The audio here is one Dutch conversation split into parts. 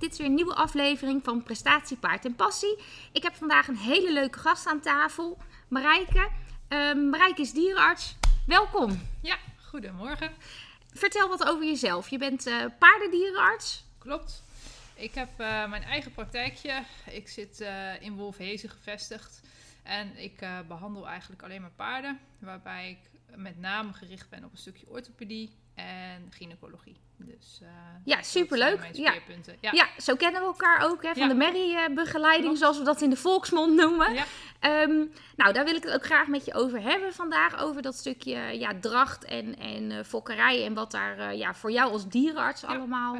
Dit is weer een nieuwe aflevering van Prestatie, Paard en Passie. Ik heb vandaag een hele leuke gast aan tafel, Marijke. Ehm, Marijke is dierenarts. Welkom. Ja, goedemorgen. Vertel wat over jezelf. Je bent eh, paardendierenarts. Klopt. Ik heb eh, mijn eigen praktijkje. Ik zit eh, in Wolfhezen gevestigd. En ik eh, behandel eigenlijk alleen maar paarden. Waarbij ik met name gericht ben op een stukje orthopedie en gynaecologie. Dus, eh, Ja, superleuk. Ja. Ja. Ja, zo kennen we elkaar ook, hè, van Ja. de Merrie-begeleiding, zoals we dat in de volksmond noemen. Ja. Ehm, nou, daar wil ik het ook graag met je over hebben vandaag. Over dat stukje ja, dracht en, en eh, fokkerij. En wat daar eh, ja, voor jou als dierenarts allemaal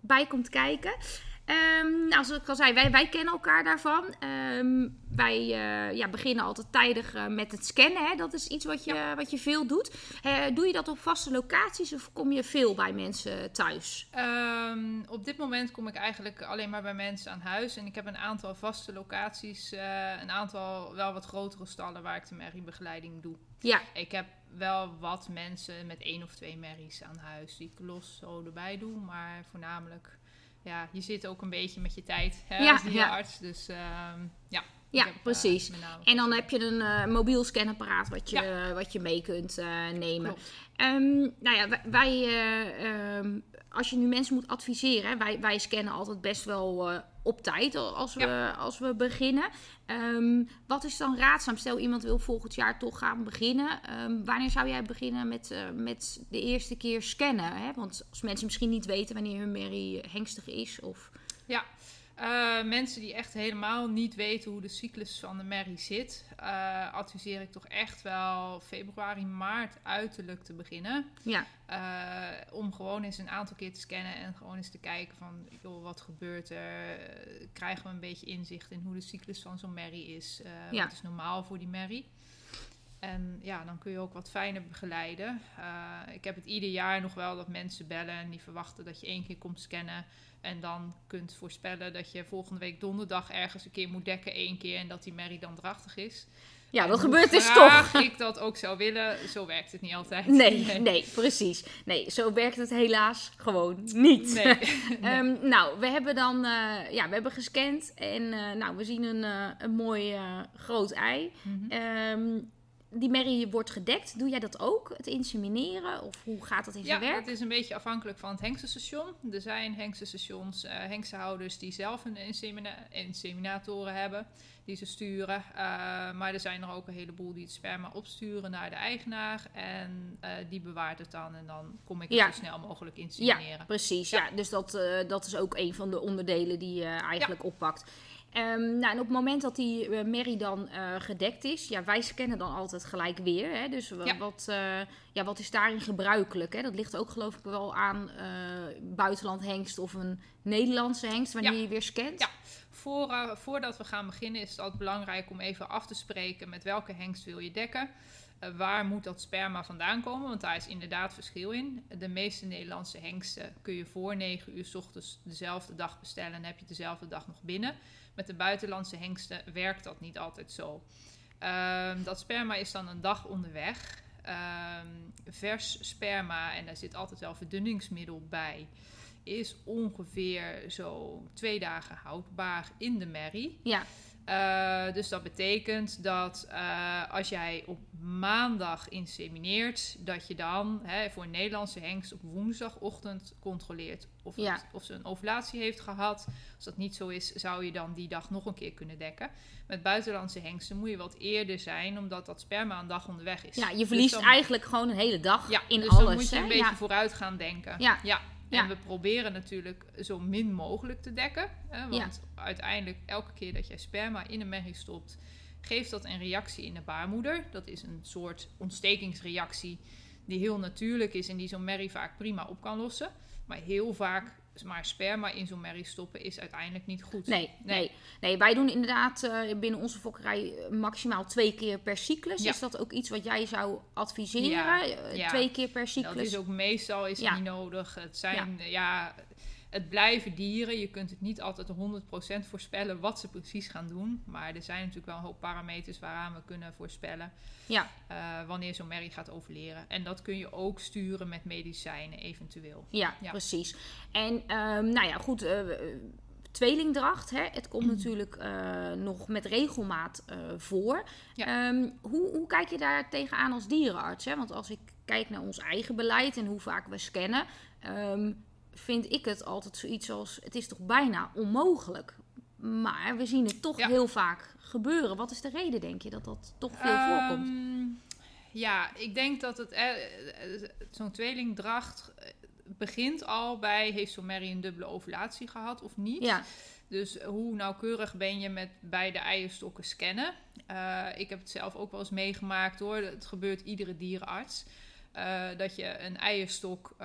bij komt kijken. Ehm, nou, zoals ik al zei, wij, wij kennen elkaar daarvan. Ehm, wij eh, ja, beginnen altijd tijdig eh, met het scannen. Hè? Dat is iets wat je, wat je veel doet. Eh, doe je dat op vaste locaties of kom je veel bij mensen thuis? Ehm, op dit moment kom ik eigenlijk alleen maar bij mensen aan huis. En ik heb een aantal vaste locaties, eh, een aantal wel wat grotere stallen waar ik de merriebegeleiding doe. Ja, Ik heb wel wat mensen met één of twee merries aan huis die ik los zo erbij doe. Maar voornamelijk, ja, je zit ook een beetje met je tijd hè, Ja, als dierenarts. Dus ehm, ja. Ja, heb, eh, precies. En dan heb je een eh, mobiel scanapparaat wat je, wat je mee kunt eh, nemen. Ehm, nou ja, wij, wij, eh, ehm, als je nu mensen moet adviseren, wij, wij scannen altijd best wel eh, op tijd al- als we, als we beginnen. Ehm, wat is dan raadzaam? Stel iemand wil volgend jaar toch gaan beginnen. Ehm, wanneer zou jij beginnen met, eh, met de eerste keer scannen? Hè? Want als mensen misschien niet weten wanneer hun merrie hengstig is of... Ja, eh, mensen die echt helemaal niet weten hoe de cyclus van de merrie zit, eh, adviseer ik toch echt wel februari, maart uiterlijk te beginnen. Ja, Eh, om gewoon eens een aantal keer te scannen en gewoon eens te kijken van, joh, wat gebeurt er? Krijgen we een beetje inzicht in hoe de cyclus van zo'n merrie is? Ja. Wat is normaal voor die merrie? En ja, dan kun je ook wat fijner begeleiden. Eh, ik heb het ieder jaar nog wel dat mensen bellen en die verwachten dat je één keer komt scannen. En dan kunt voorspellen dat je volgende week donderdag ergens een keer moet dekken één keer en dat die merrie dan drachtig is. ja dat gebeurt dus toch. ik dat ook zou willen, zo werkt het niet altijd. Nee, nee, precies. Nee, zo werkt het helaas gewoon niet. Nee. Ehm, nou, we hebben dan eh, ja, we hebben gescand en eh, nou, we zien een, een mooi groot ei. Mhm. Ehm, die merrie wordt gedekt. Doe jij dat ook? Het insemineren? Of hoe gaat dat in Ja, zijn werk? het is een beetje afhankelijk van het hengstenstation. Er zijn hengstenstations, eh hengstenhouders die zelf een insemina- inseminatoren hebben, die ze sturen. Eh, maar er zijn er ook een heleboel die het sperma opsturen naar de eigenaar. En eh, die bewaart het dan en dan kom ik het Ja. zo snel mogelijk Ja, insemineren. precies. Ja. dus dat, dat is ook een van de onderdelen die je eigenlijk oppakt. Ehm, nou, en op het moment dat die eh, merrie dan eh, gedekt is, ja, wij scannen dan altijd gelijk weer. Hè? Dus Ja. wat, eh, ja, wat is daarin gebruikelijk? Hè? Dat ligt ook geloof ik wel aan eh buitenland hengst of een Nederlandse hengst wanneer Ja. je weer scant. Ja. Voor, eh, voordat we gaan beginnen is het altijd belangrijk om even af te spreken met welke hengst wil je dekken. Eh, waar moet dat sperma vandaan komen? Want daar is inderdaad verschil in. De meeste Nederlandse hengsten kun je voor 9 uur s ochtends dezelfde dag bestellen en heb je dezelfde dag nog binnen. Met de buitenlandse hengsten werkt dat niet altijd zo. Ehm, dat sperma is dan een dag onderweg. Ehm, vers sperma, en daar zit altijd wel verdunningsmiddel bij, is ongeveer zo twee dagen houdbaar in de merrie. Ja, Eh, dus dat betekent dat eh, als jij op maandag insemineert, dat je dan hè, voor een Nederlandse hengst op woensdagochtend controleert of, Ja. het- of ze een ovulatie heeft gehad. Als dat niet zo is, zou je dan die dag nog een keer kunnen dekken. Met buitenlandse hengsten moet je wat eerder zijn, omdat dat sperma een dag onderweg is. ja je Dus verliest dan- eigenlijk gewoon een hele dag ja, in dus alles. dan moet je hè? een beetje ja. vooruit gaan denken. Ja. Ja. En we proberen natuurlijk zo min mogelijk te dekken. Hè, want uiteindelijk, elke keer dat jij sperma in een merrie stopt, geeft dat een reactie in de baarmoeder. Dat is een soort ontstekingsreactie die heel natuurlijk is en die zo'n merrie vaak prima op kan lossen. Maar heel vaak maar sperma in zo'n merrie stoppen is uiteindelijk niet goed. Nee, nee. nee, wij doen inderdaad eh, binnen onze fokkerij eh, maximaal twee keer per cyclus. Ja. Is dat ook iets wat jij zou adviseren? Ja, Eh, ja. Twee keer per Dat cyclus? is ook meestal is niet nodig. Het zijn, ja. Het blijven dieren. Je kunt het niet altijd 100% voorspellen wat ze precies gaan doen. Maar er zijn natuurlijk wel een hoop parameters waaraan we kunnen voorspellen Ja, eh, wanneer zo'n merrie gaat overleren. En dat kun je ook sturen met medicijnen eventueel. ja, Ja. precies. En ehm, nou ja, goed. eh, tweelingdracht, hè? het komt natuurlijk eh, nog met regelmaat voor. Ja. Ehm, hoe, hoe kijk je daar tegenaan als dierenarts? Hè? Want als ik kijk naar ons eigen beleid en hoe vaak we scannen, ehm, vind ik het altijd zoiets als: het is toch bijna onmogelijk. Maar we zien het toch Ja. heel vaak gebeuren. Wat is de reden, denk je, dat dat toch veel voorkomt? Ehm, Ja, ik denk dat het eh, zo'n tweelingdracht eh, begint al bij heeft zo'n merrie een dubbele ovulatie gehad of niet. Ja, Dus hoe nauwkeurig ben je met beide eierstokken scannen? Eh, ik heb het zelf ook wel eens meegemaakt hoor. Het gebeurt iedere dierenarts. Eh, dat je een eierstok,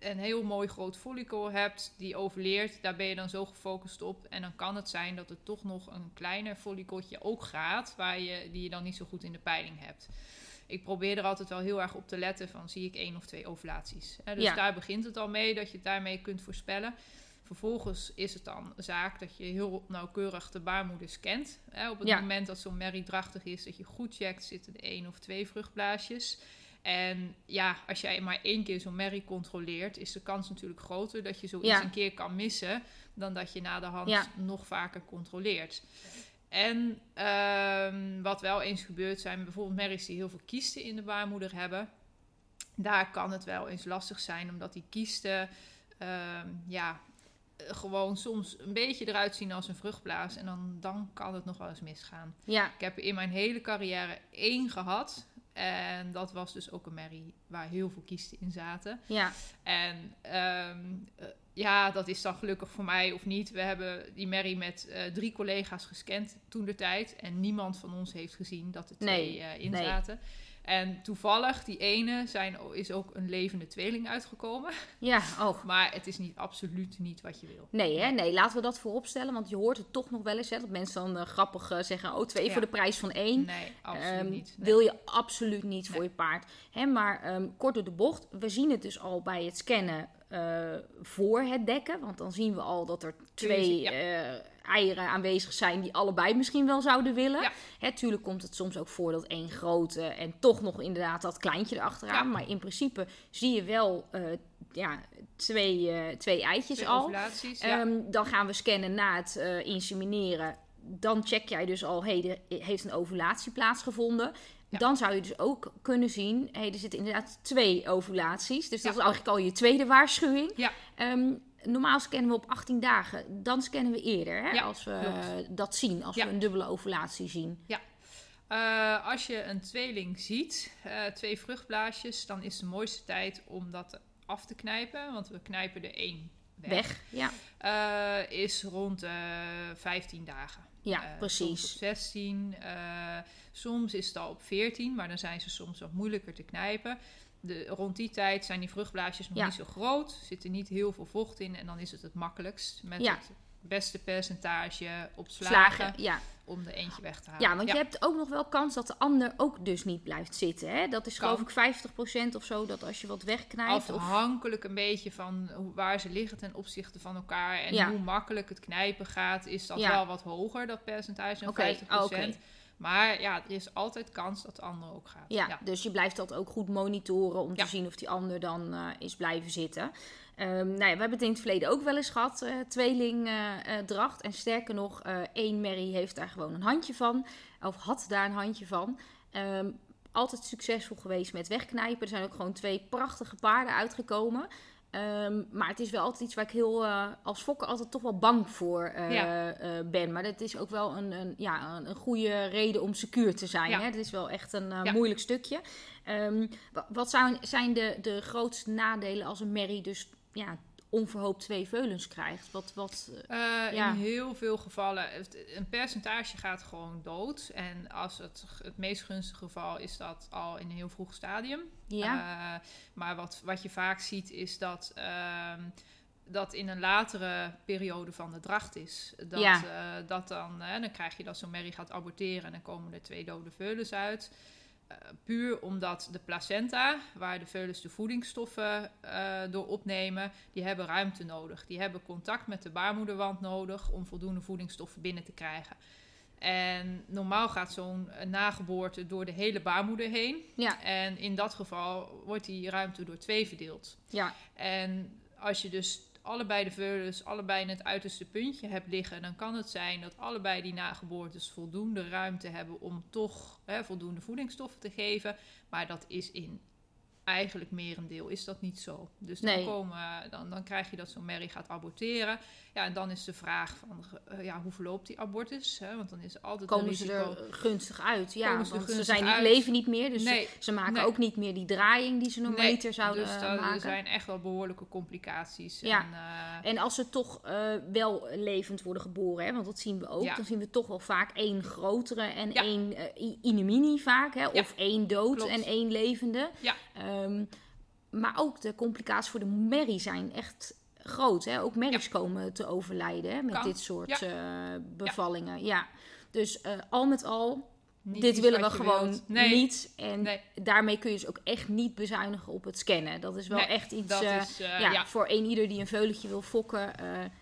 een heel mooi groot follicle hebt, die overleert. Daar ben je dan zo gefocust op. En dan kan het zijn dat er toch nog een kleiner follikeltje ook gaat, waar je, die je dan niet zo goed in de peiling hebt. Ik probeer er altijd wel heel erg op te letten van zie ik één of twee ovulaties. Hè, dus Ja. daar begint het al mee, dat je het daarmee kunt voorspellen. Vervolgens is het dan zaak dat je heel nauwkeurig de baarmoeder scant. Hè, op het Ja. moment dat zo'n merrie drachtig is, dat je goed checkt, zitten er één of twee vruchtblaasjes. En ja, als jij maar één keer zo'n merrie controleert, is de kans natuurlijk groter dat je zoiets Ja. een keer kan missen, dan dat je na de hand Ja. nog vaker controleert. En ehm, wat wel eens gebeurt zijn bijvoorbeeld merries die heel veel kiesten in de baarmoeder hebben. Daar kan het wel eens lastig zijn, omdat die kiesten ehm, ja, gewoon soms een beetje eruit zien als een vruchtblaas. En dan, dan kan het nog wel eens misgaan. ja, Ik heb in mijn hele carrière één gehad. En dat was dus ook een merrie waar heel veel kiesten in zaten. ja, En ehm, eh, ja, dat is dan gelukkig voor mij of niet. We hebben die merrie met eh, drie collega's gescand toen de tijd. En niemand van ons heeft gezien dat er twee Nee, eh, in nee. zaten. En toevallig, die ene zijn, is ook een levende tweeling uitgekomen. ja. Oh, Maar het is niet, absoluut niet wat je wil. Nee, hè? nee, laten we dat vooropstellen. Want je hoort het toch nog wel eens. Hè, dat mensen dan eh, grappig zeggen: oh, twee Ja. voor de prijs van één. Nee, absoluut Ehm, niet. Nee. Wil je absoluut niet voor je paard. Hè, maar ehm, kort door de bocht. We zien het dus al bij het scannen eh, voor het dekken. Want dan zien we al dat er twee Ja. eh, eieren aanwezig zijn die allebei misschien wel zouden willen. Ja. Hè, tuurlijk komt het soms ook voor dat één grote en toch nog inderdaad dat kleintje erachteraan. Ja. Maar in principe zie je wel eh, ja, twee, twee eitjes Twee al. Ehm, dan gaan we scannen na het insemineren. Dan check jij dus al, hey, heeft een ovulatie plaatsgevonden. Ja. Dan zou je dus ook kunnen zien, hey, er zitten inderdaad twee ovulaties. Dus dat Ja. is eigenlijk al je tweede waarschuwing. Ja. Ehm, normaal scannen we op 18 dagen. Dan scannen we eerder, hè, Ja, als we klopt. dat zien. Als Ja. we een dubbele ovulatie zien. Eh, als je een tweeling ziet, eh, twee vruchtblaasjes, dan is de mooiste tijd om dat af te knijpen. Want we knijpen er één weg. Weg, ja. Eh, is rond eh 15 dagen. Ja, Eh, Soms precies. op 16. eh, soms is het al op 14, maar dan zijn ze soms wat moeilijker te knijpen. De, rond die tijd zijn die vruchtblaasjes nog Ja. niet zo groot. Zit er niet heel veel vocht in. En dan is het het makkelijkst met Ja. het beste percentage op slagen, Slagen, ja. om er eentje weg te halen. Ja, want je hebt ook nog wel kans dat de ander ook dus niet blijft zitten. Hè? Dat is Kan. geloof ik 50% of zo, dat als je wat wegknijpt... Of, Afhankelijk een beetje van waar ze liggen ten opzichte van elkaar. En Ja. hoe makkelijk het knijpen gaat, is dat wel wat hoger, dat percentage, dan Oké, 50%. oké. Maar ja, er is altijd kans dat de ander ook gaat. Ja, dus je blijft dat ook goed monitoren om te zien of die ander dan eh, is blijven zitten. Ehm, nou ja, we hebben het in het verleden ook wel eens gehad, eh tweelingdracht. en sterker nog, eh één Mary heeft daar gewoon een handje van. Of had daar een handje van. Ehm, altijd succesvol geweest met wegknijpen. Er zijn ook gewoon twee prachtige paarden uitgekomen. Ehm, maar het is wel altijd iets waar ik heel eh, als fokker altijd toch wel bang voor eh, Ja. eh, ben. Maar dat is ook wel een, een, ja, een, een goede reden om secuur te zijn. Ja. Hè? Het is wel echt een eh, moeilijk stukje. Wa- wat zijn, zijn de, de grootste nadelen als een merrie dus ja, onverhoopt twee veulens krijgt? Wat, wat, eh, Eh, Ja. In heel veel gevallen, het- een percentage gaat gewoon dood. En als het het meest gunstige geval is dat al in een heel vroeg stadium. ja? Eh, maar wat, wat je vaak ziet is dat ehm, dat in een latere periode van de dracht is. Dat, Ja. dat dan, dan krijg je dat zo'n merrie gaat aborteren en dan komen er twee dode veulens uit. Puur omdat de placenta, waar de veulens de voedingsstoffen uh, door opnemen, die hebben ruimte nodig. Die hebben contact met de baarmoederwand nodig om voldoende voedingsstoffen binnen te krijgen. En normaal gaat zo'n nageboorte door de hele baarmoeder heen. Ja. En in dat geval wordt die ruimte door twee verdeeld. Ja. En als je dus allebei de veulens, allebei in het uiterste puntje hebt liggen, dan kan het zijn dat allebei die nageboortes voldoende ruimte hebben om toch hè, voldoende voedingsstoffen te geven. Maar dat is in eigenlijk merendeel is dat niet zo. Dus dan, Nee. komen, dan, dan krijg je dat zo'n merrie gaat aborteren. Ja, en dan is de vraag van, eh, ja, hoe verloopt die abortus? Hè? Want dan is altijd Komen ze er gunstig uit? Ja, ze zijn uit? leven niet meer, dus Nee. ze, ze maken Nee. ook niet meer die draaiing die ze normaliter zouden dus eh, dat- er maken. zijn echt wel behoorlijke complicaties. Ja. En, eh, En als ze toch wel levend worden geboren, hè, want dat zien we ook, Ja. dan zien we toch wel vaak één grotere en Ja. één i- inimini vaak, hè, of één dood klopt. en één levende. Ja. Ehm, maar ook de complicaties voor de merrie zijn echt groot. Hè? Ook merries komen te overlijden hè, met Kan. dit soort Ja. eh, bevallingen. Ja. Dus eh, al met al, niet dit willen we gewoon. Nee, niet. En Nee. daarmee kun je dus ook echt niet bezuinigen op het scannen. Dat is wel Nee, echt iets... eh, is, ja, voor een ieder die een veulentje wil fokken,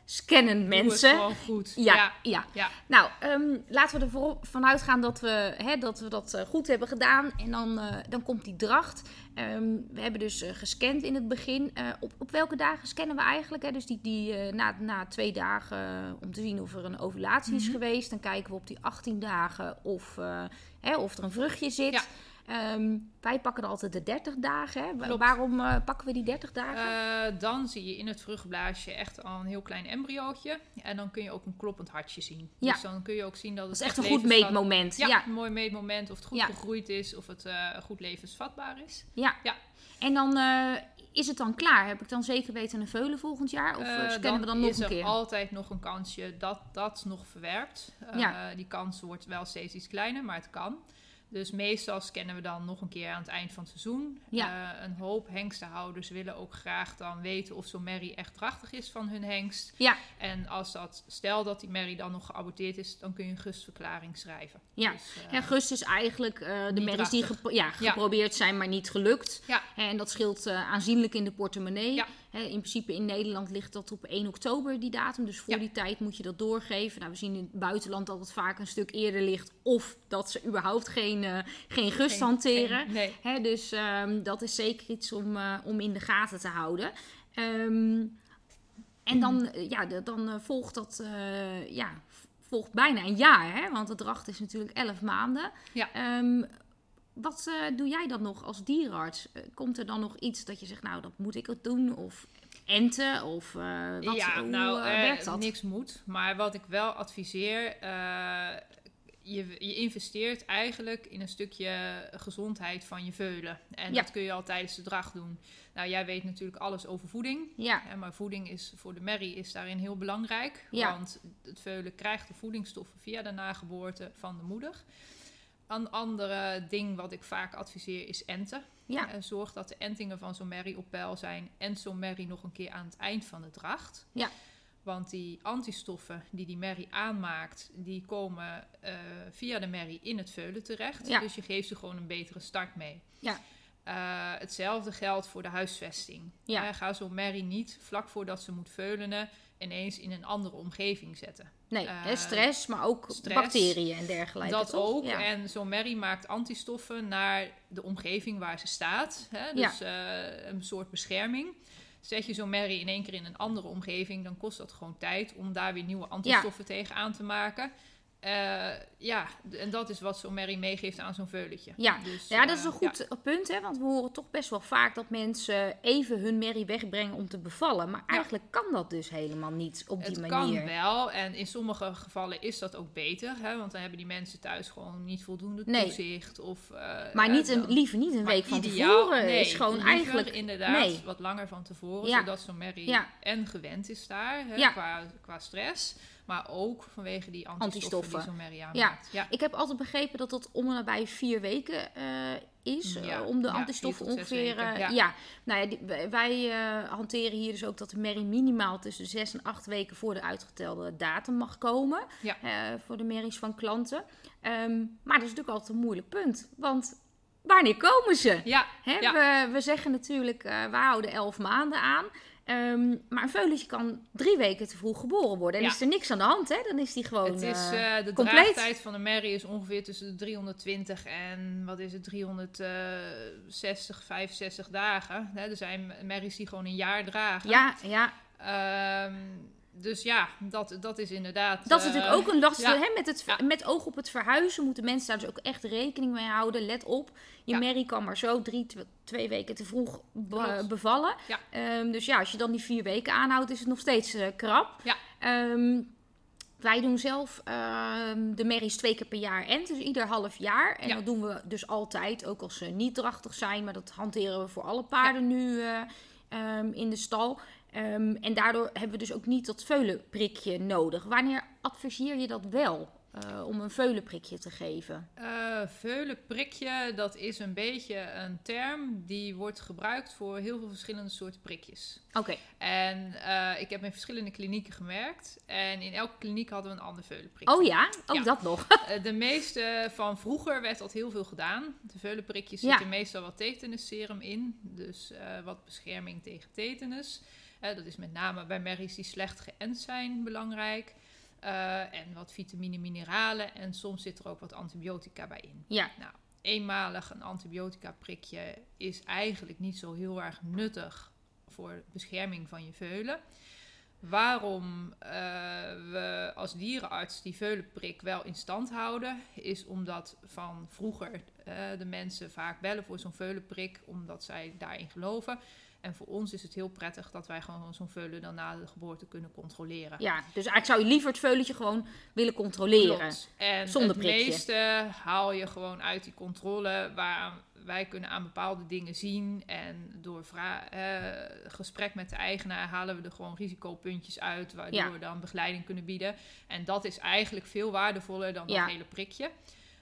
scannen mensen. goed. Ja, ja. ja. ja. Nou, ehm, laten we ervan vanuit gaan dat we, hè, dat, we dat eh, goed hebben gedaan. En dan, eh, dan komt die dracht. Ehm, we hebben dus eh, gescand in het begin. Op, op welke dagen scannen we eigenlijk? Hè? Dus die, die, na, na twee dagen om te zien of er een ovulatie is Mhm. geweest. Dan kijken we op die 18 dagen of, hè, of er een vruchtje zit. Ja. Ehm, wij pakken er altijd de 30 dagen. Hè? Wa- Klopt. Waarom eh, pakken we die 30 dagen? Eh, dan zie je in het vruchtblaasje echt al een heel klein embryootje. En dan kun je ook een kloppend hartje zien. Ja. Dus dan kun je ook zien dat het dat is echt een goed meetmoment. Ja, ja. een mooi meetmoment of het goed Ja. gegroeid is, of het eh, goed levensvatbaar is. Ja. Ja. En dan is het dan klaar? Heb ik dan zeker weten een veulen volgend jaar? Of scannen we dan nog is een er keer? altijd nog een kansje dat dat nog verwerpt. Eh, Ja. Die kans wordt wel steeds iets kleiner, maar het kan. Dus meestal scannen we dan nog een keer aan het eind van het seizoen. Ja. Eh, een hoop hengstenhouders willen ook graag dan weten of zo'n merrie echt drachtig is van hun hengst. Ja. En als dat, stel dat die merrie dan nog geaborteerd is, dan kun je een gustverklaring schrijven. Ja. Dus, eh, Ja, gust is eigenlijk eh, de merries die ja, Ja. geprobeerd zijn, maar niet gelukt. Ja. En dat scheelt eh, aanzienlijk in de portemonnee. Ja. In principe in Nederland ligt dat op 1 oktober, die datum. Dus voor Ja. die tijd moet je dat doorgeven. Nou, we zien in het buitenland dat het vaak een stuk eerder ligt. Of dat ze überhaupt geen, eh, geen gust geen- hanteren. geen- nee. Hè, dus ehm, dat is zeker iets om, eh, om in de gaten te houden. Ehm, en dan, eh, ja, dan volgt dat ja, volgt bijna een jaar. Hè? Want de dracht is natuurlijk 11 maanden. Ja. Ehm, wat eh, doe jij dan nog als dierenarts? Eh, komt er dan nog iets dat je zegt, nou, dat moet ik het doen? Of enten? Of eh, wat, ja, hoe nou, werkt dat? niks moet. Maar wat ik wel adviseer, je, je investeert eigenlijk in een stukje gezondheid van je veulen. En Ja. dat kun je al tijdens de dracht doen. Nou, jij weet natuurlijk alles over voeding. Ja, maar voeding is voor de merrie is daarin heel belangrijk. Ja. Want het veulen krijgt de voedingsstoffen via de nageboorte van de moeder. Een andere ding wat ik vaak adviseer is enten. ja, Eh, zorg dat de entingen van zo'n merrie op peil zijn. En zo'n merrie nog een keer aan het eind van de dracht. Ja. Want die antistoffen die die merrie aanmaakt, die komen eh, via de merrie in het veulen terecht. Ja. Dus je geeft ze gewoon een betere start mee. Ja. Eh, hetzelfde geldt voor de huisvesting. Ja. Ga zo'n merrie niet vlak voordat ze moet veulenen ineens in een andere omgeving zetten. nee, eh, stress, maar ook stress, bacteriën en dergelijke. Dat toch? ook. Ja. En zo'n merrie maakt antistoffen naar de omgeving waar ze staat. Hè? Dus eh, een soort bescherming. Zet je zo'n merrie in één keer in een andere omgeving, dan kost dat gewoon tijd om daar weer nieuwe antistoffen tegen aan te maken. Eh, ja, en dat is wat zo'n merrie meegeeft aan zo'n veuletje. Ja. dus, Ja, dat is eh, een goed punt, hè? want we horen toch best wel vaak dat mensen even hun merrie wegbrengen om te bevallen. Maar Ja. eigenlijk kan dat dus helemaal niet op die Het manier. kan wel en in sommige gevallen is dat ook beter. Hè? Want dan hebben die mensen thuis gewoon niet voldoende Nee. toezicht. Of, eh, Maar niet een, liever niet een week van ideaal- tevoren. nee, is gewoon eigenlijk. inderdaad nee. wat langer van tevoren, Ja. zodat zo'n merrie en gewend is daar hè, qua, qua stress, maar ook vanwege die antistoffen, Antistoffen. die zo'n aanmaakt. Ja. Ik heb altijd begrepen dat dat om en nabij vier weken eh, is. eh, Ja. om de Ja, antistoffen tot zes ongeveer. eh, ja. ja. nou ja, die- wij- eh, hanteren hier dus ook dat de merrie minimaal tussen zes en acht weken voor de uitgetelde datum mag komen. Ja. eh, voor de merries van klanten. Ehm, maar dat is natuurlijk altijd een moeilijk punt. Want wanneer komen ze? Ja, Hè, ja. we, we zeggen natuurlijk, eh we houden elf maanden aan. Ehm, maar een veulentje kan drie weken te vroeg geboren worden. En Ja. is er niks aan de hand, hè? Dan is die gewoon Het is, eh, eh, de compleet. draagtijd van een merrie is ongeveer tussen de 320 en wat is het, 360, 65 dagen. Hè, er zijn merries die gewoon een jaar dragen. Ja, ja, Ehm, dus ja, dat, dat is inderdaad... dat is eh, natuurlijk ook een lastige. ja. Hè? Met, het, Ja. met oog op het verhuizen moeten mensen daar dus ook echt rekening mee houden. Let op, je Ja. merrie kan maar zo drie, tw- twee weken te vroeg be- bevallen. Ehm, dus ja, als je dan die vier weken aanhoudt, is het nog steeds eh, krap. Ehm, wij doen zelf ehm, de merries twee keer per jaar en dus ieder half jaar. En dat doen we dus altijd, ook als ze niet drachtig zijn. Maar dat hanteren we voor alle paarden nu eh, in de stal. Ehm, en daardoor hebben we dus ook niet dat veulenprikje nodig. Wanneer adviseer je dat wel eh, om een veulenprikje te geven? Eh veulenprikje, dat is een beetje een term die wordt gebruikt voor heel veel verschillende soorten prikjes. Oké, En eh, ik heb in verschillende klinieken gewerkt. En in elke kliniek hadden we een ander veulenprikje. oh ja, ook Ja. dat nog. De meeste van vroeger werd dat heel veel gedaan. De veulenprikjes Ja. zitten meestal wat tetanusserum in. Dus wat bescherming tegen tetanus. Dat is met name bij merries die slecht geënt zijn belangrijk. Eh, en wat vitamine, mineralen. En soms zit er ook wat antibiotica bij in. ja, Nou, eenmalig een antibiotica prikje is eigenlijk niet zo heel erg nuttig voor bescherming van je veulen. Waarom eh, we als dierenarts die veulenprik wel in stand houden, is omdat van vroeger eh, de mensen vaak bellen voor zo'n veulenprik, omdat zij daarin geloven. En voor ons is het heel prettig dat wij gewoon zo'n veulen dan na de geboorte kunnen controleren. ja. Dus eigenlijk zou je liever het veulentje gewoon willen controleren. Klopt. En Zonder het prikje. meeste haal je gewoon uit die controle. Waar wij kunnen aan bepaalde dingen zien. En door eh, gesprek met de eigenaar halen we er gewoon risicopuntjes uit. Waardoor Ja. we dan begeleiding kunnen bieden. En dat is eigenlijk veel waardevoller dan Ja. dat hele prikje.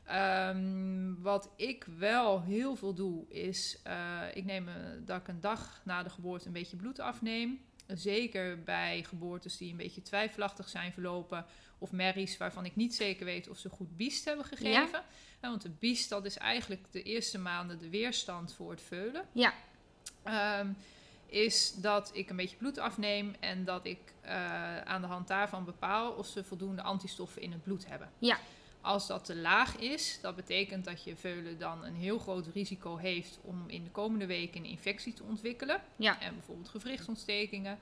Ehm, wat ik wel heel veel doe, is eh, ik neem eh, dat ik een dag na de geboorte een beetje bloed afneem. Zeker bij geboortes die een beetje twijfelachtig zijn verlopen. Of merries waarvan ik niet zeker weet of ze goed biest hebben gegeven. Ja, want de biest, dat is eigenlijk de eerste maanden de weerstand voor het veulen. Ja. Ehm, is dat ik een beetje bloed afneem en dat ik eh, aan de hand daarvan bepaal of ze voldoende antistoffen in het bloed hebben. Ja. Als dat te laag is, dat betekent dat je veulen dan een heel groot risico heeft om in de komende weken een infectie te ontwikkelen. Ja. En bijvoorbeeld gewrichtsontstekingen.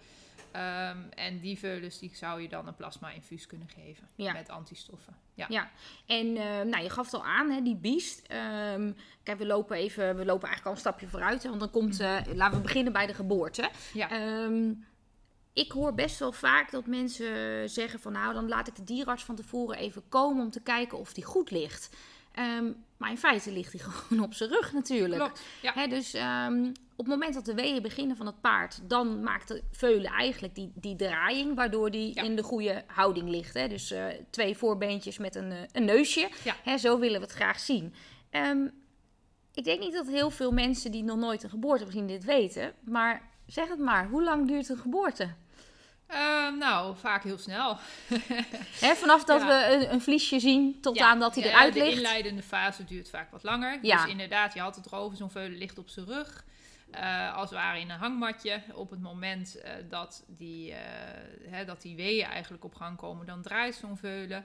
Ehm, en die veulens die zou je dan een plasma-infuus kunnen geven Ja. met antistoffen. Ja. Ja, en eh, nou, je gaf het al aan, hè, die biest. Ehm, kijk, we lopen even, we lopen eigenlijk al een stapje vooruit. Hè, want dan komt, eh, laten we beginnen bij de geboorte. Ja. Ehm, ik hoor best wel vaak dat mensen zeggen van, nou, dan laat ik de dierenarts van tevoren even komen om te kijken of die goed ligt. Ehm, maar in feite ligt hij gewoon op zijn rug natuurlijk. Klopt. Ja. Hè, dus ehm, op het moment dat de weeën beginnen van het paard, dan maakt de veulen eigenlijk die, die draaiing, waardoor die Ja. in de goede houding ligt. Dus eh, twee voorbeentjes met een, eh, een neusje. Ja. Zo willen we het graag zien. Ehm, ik denk niet dat heel veel mensen die nog nooit een geboorte hebben gezien dit weten. Maar zeg het maar, hoe lang duurt een geboorte? Ehm, nou, vaak heel snel. Vanaf dat Ja. we een, een vliesje zien tot Ja, aan dat hij eruit De ligt. inleidende fase duurt vaak wat langer. Ja. Dus inderdaad, je had het erover, zo'n veulen ligt op zijn rug. Eh, als het ware in een hangmatje. Op het moment eh, dat, die, eh, hè, dat die weeën eigenlijk op gang komen, dan draait zo'n veulen.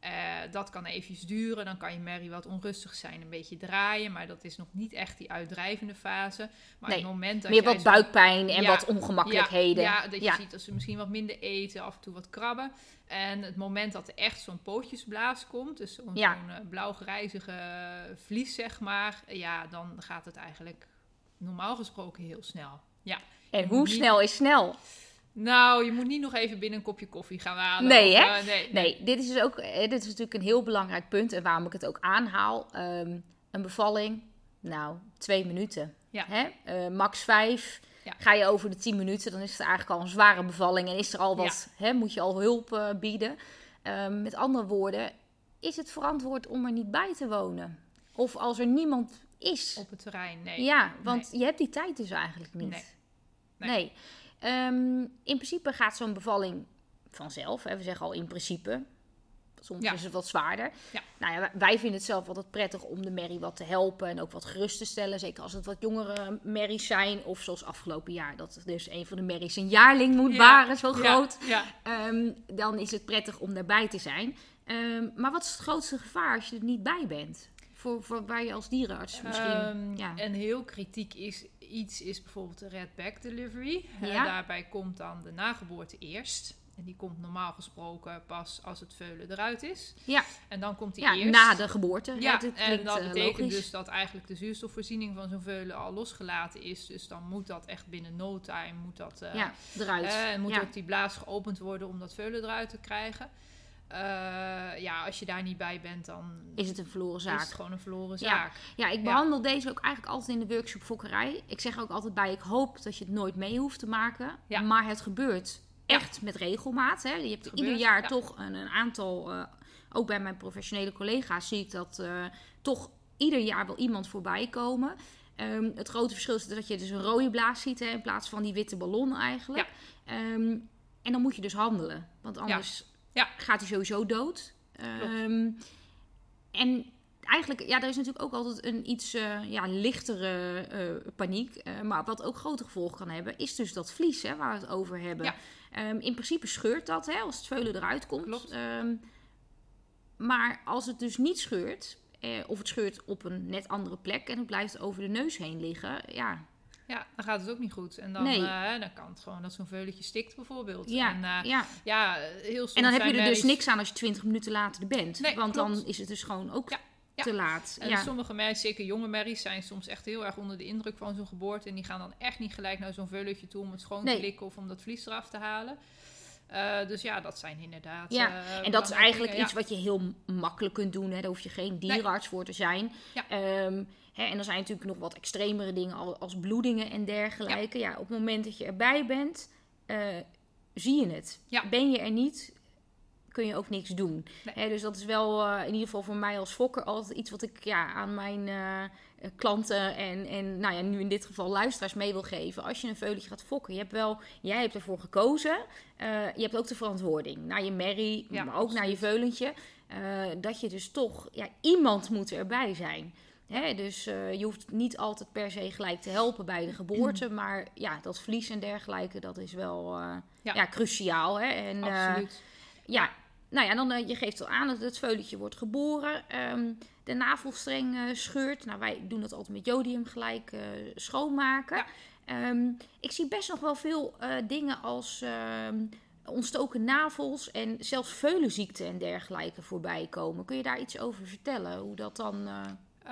Eh, dat kan eventjes duren. Dan kan je merrie wat onrustig zijn, een beetje draaien. Maar dat is nog niet echt die uitdrijvende fase. Maar Nee, het moment dat Meer wat buikpijn en Ja, wat ongemakkelijkheden. ja, ja, dat je Ja. ziet dat ze misschien wat minder eten, af en toe wat krabben. En het moment dat er echt zo'n pootjesblaas komt, dus zo'n Ja. eh, blauw-grijzige vlies, zeg maar, ja, dan gaat het eigenlijk normaal gesproken heel snel. Ja. En hoe niet- snel is snel? Nou, je moet niet nog even binnen een kopje koffie gaan halen. Nee, hè? eh, nee, Nee, dit is dus ook eh, dit is natuurlijk een heel belangrijk punt en waarom ik het ook aanhaal. Ehm, een bevalling, nou, twee minuten. Ja. Hè? Eh, max vijf. Ja. Ga je over de tien minuten, dan is het eigenlijk al een zware bevalling en is er al wat, hè, moet je al hulp bieden. Ehm, met andere woorden, is het verantwoord om er niet bij te wonen? Of als er niemand is? Op het terrein, nee. Ja, want je hebt die tijd dus eigenlijk niet. Nee. Nee. Nee. Ehm, in principe gaat zo'n bevalling vanzelf. Hè. We zeggen al in principe. Soms Ja. is het wat zwaarder. Ja. Nou ja, wij- vinden het zelf altijd prettig om de merrie wat te helpen en ook wat gerust te stellen. Zeker als het wat jongere merries zijn. Of zoals afgelopen jaar, dat dus een van de merries een jaarling moet baren, zo groot. Ehm, dan is het prettig om daarbij te zijn. Ehm, maar wat is het grootste gevaar als je er niet bij bent? Voor, voor waar je als dierenarts misschien... Ja. En heel kritiek is iets is bijvoorbeeld de red back delivery. Ja. daarbij komt dan de nageboorte eerst. En die komt normaal gesproken pas als het veulen eruit is. Ja. En dan komt die ja, eerst. na de geboorte. Ja, en dat eh, betekent logisch. dus dat eigenlijk de zuurstofvoorziening van zo'n veulen al losgelaten is. Dus dan moet dat echt binnen no time moet dat, eh, Ja, eruit. eh, en moet ja. ook die blaas geopend worden om dat veulen eruit te krijgen. Eh, ja, als je daar niet bij bent, dan Is het een verloren is zaak? het gewoon een verloren Ja. zaak. Ja, ik Ja. behandel deze ook eigenlijk altijd in de workshop fokkerij. Ik zeg ook altijd bij, ik hoop dat je het nooit mee hoeft te maken. Ja. Maar het gebeurt echt met regelmaat. Hè. Je hebt gebeurt, ieder jaar ja. toch een, een aantal, eh, ook bij mijn professionele collega's zie ik dat eh, toch ieder jaar wel iemand voorbij komen. Ehm, het grote verschil is dat je dus een rode blaas ziet hè, in plaats van die witte ballon eigenlijk. Ehm, en dan moet je dus handelen, want anders Ja. gaat hij sowieso dood. Ehm, en eigenlijk, ja, er is natuurlijk ook altijd een iets eh, ja, lichtere eh, paniek. eh, maar wat ook grote gevolgen kan hebben, is dus dat vlies hè, waar we het over hebben. Ja. Ehm, in principe scheurt dat hè, als het veulen eruit komt. Ehm, maar als het dus niet scheurt, eh, of het scheurt op een net andere plek en het blijft over de neus heen liggen, ja, Ja, dan gaat het ook niet goed. En dan, Nee. eh, dan kan het gewoon dat zo'n veulentje stikt bijvoorbeeld. ja, En, eh, ja. ja, heel soms En dan heb je er dus niks aan als je 20 minuten later er bent. Nee, want klopt. dan is het dus gewoon ook Ja, ja. te laat. En ja. sommige merries, zeker jonge merries, zijn soms echt heel erg onder de indruk van zo'n geboorte. En die gaan dan echt niet gelijk naar zo'n veulentje toe om het schoon Nee. te likken of om dat vlies eraf te halen. Eh, dus ja, dat zijn inderdaad. Ja, En dat is eigenlijk dingen. iets wat je heel makkelijk kunt doen. Hè. Daar hoef je geen dierenarts voor te zijn. Ja. Ehm, hè, en er zijn natuurlijk nog wat extremere dingen al- als bloedingen en dergelijke. Ja. op het moment dat je erbij bent, eh, zie je het. Ja. Ben je er niet, kun je ook niks doen. Nee. Hè, dus dat is wel eh, in ieder geval voor mij als fokker altijd iets wat ik ja, aan mijn eh, klanten en, en nou ja, nu in dit geval luisteraars mee wil geven. Als je een veulentje gaat fokken, je hebt wel, jij hebt ervoor gekozen. Je hebt ook de verantwoording naar je merrie, Ja, maar ook naar je veulentje. dat je dus toch, ja, iemand moet erbij zijn. Hè, dus eh, je hoeft niet altijd per se gelijk te helpen bij de geboorte. Maar ja, dat vlies en dergelijke, dat is wel eh, ja. Ja. cruciaal. Hè? En, eh, Absoluut. ja, nou ja, dan je geeft al aan dat het veulentje wordt geboren. Um, de navelstreng scheurt. Nou, wij doen dat altijd met jodium gelijk schoonmaken. Ja. Um, ik zie best nog wel veel dingen als ehm, ontstoken navels en zelfs veulenziekten en dergelijke voorbij komen. Kun je daar iets over vertellen? Hoe dat dan uh,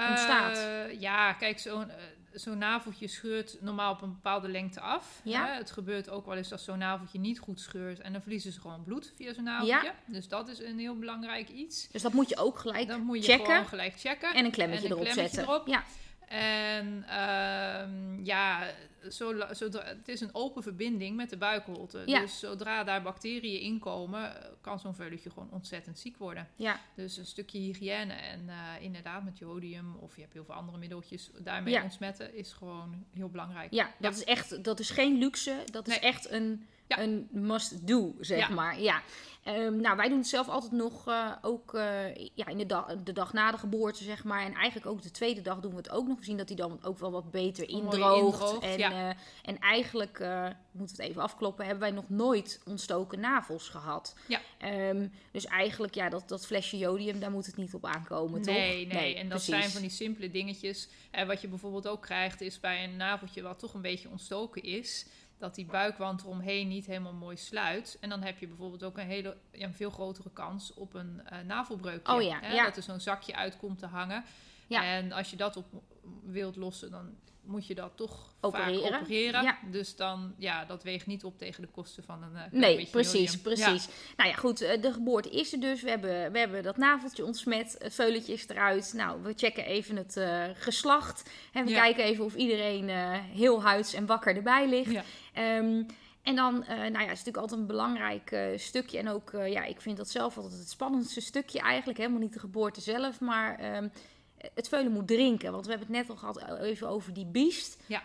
ontstaat? ja, kijk, zo'n zo'n naveltje scheurt normaal op een bepaalde lengte af. Ja. Hè? Het gebeurt ook wel eens dat zo'n naveltje niet goed scheurt. En dan verliezen ze gewoon bloed via zo'n naveltje. Ja. Dus dat is een heel belangrijk iets. Dus dat moet je ook gelijk dat moet je checken. gewoon gelijk checken. En een klemmetje en een erop klemmetje zetten. Erop. Ja. En uh, ja, zodra, zodra, het is een open verbinding met de buikholte. Ja. Dus zodra daar bacteriën in komen, kan zo'n veulentje gewoon ontzettend ziek worden. Ja. Dus een stukje hygiëne en uh, inderdaad met jodium of je hebt heel veel andere middeltjes daarmee ja. ontsmetten is gewoon heel belangrijk. Ja, dat is echt, dat is geen luxe, dat is echt een, een must-do, zeg maar. Ja. Ehm, nou, wij doen het zelf altijd nog eh, ook eh, ja, in de, dag, de dag na de geboorte, zeg maar. En eigenlijk ook de tweede dag doen we het ook nog. We zien dat hij dan ook wel wat beter indroogt. indroogt, en, ja. Eh, en eigenlijk, eh moeten we het even afkloppen, hebben wij nog nooit ontstoken navels gehad. Ja. Ehm, dus eigenlijk, ja, dat, dat flesje jodium, daar moet het niet op aankomen, toch? Nee, nee, en dat precies. zijn van die simpele dingetjes. En wat je bijvoorbeeld ook krijgt, is bij een naveltje wat toch een beetje ontstoken is, dat die buikwand eromheen niet helemaal mooi sluit. En dan heb je bijvoorbeeld ook een, hele, ja, een veel grotere kans op een uh, navelbreukje. Oh ja, hè? ja. Dat er zo'n zakje uitkomt te hangen. Ja. En als je dat op wilt lossen, dan moet je dat toch Opereren. vaak opereren. Ja. Dus dan, ja, dat weegt niet op tegen de kosten van een uh, Nee, precies, jodium. precies. Ja. Nou ja, goed, eh, de geboorte is er dus. We hebben, we hebben dat naveltje ontsmet, het veulentje is eruit. Nou, we checken even het uh, geslacht. En we Ja. kijken even of iedereen uh, heel huids en wakker erbij ligt. Um, en dan, uh, nou ja, het is natuurlijk altijd een belangrijk uh, stukje. En ook, uh, ja, ik vind dat zelf altijd het spannendste stukje eigenlijk. Helemaal niet de geboorte zelf, maar um, het veulen moet drinken. Want we hebben het net al gehad even over die biest. Ja.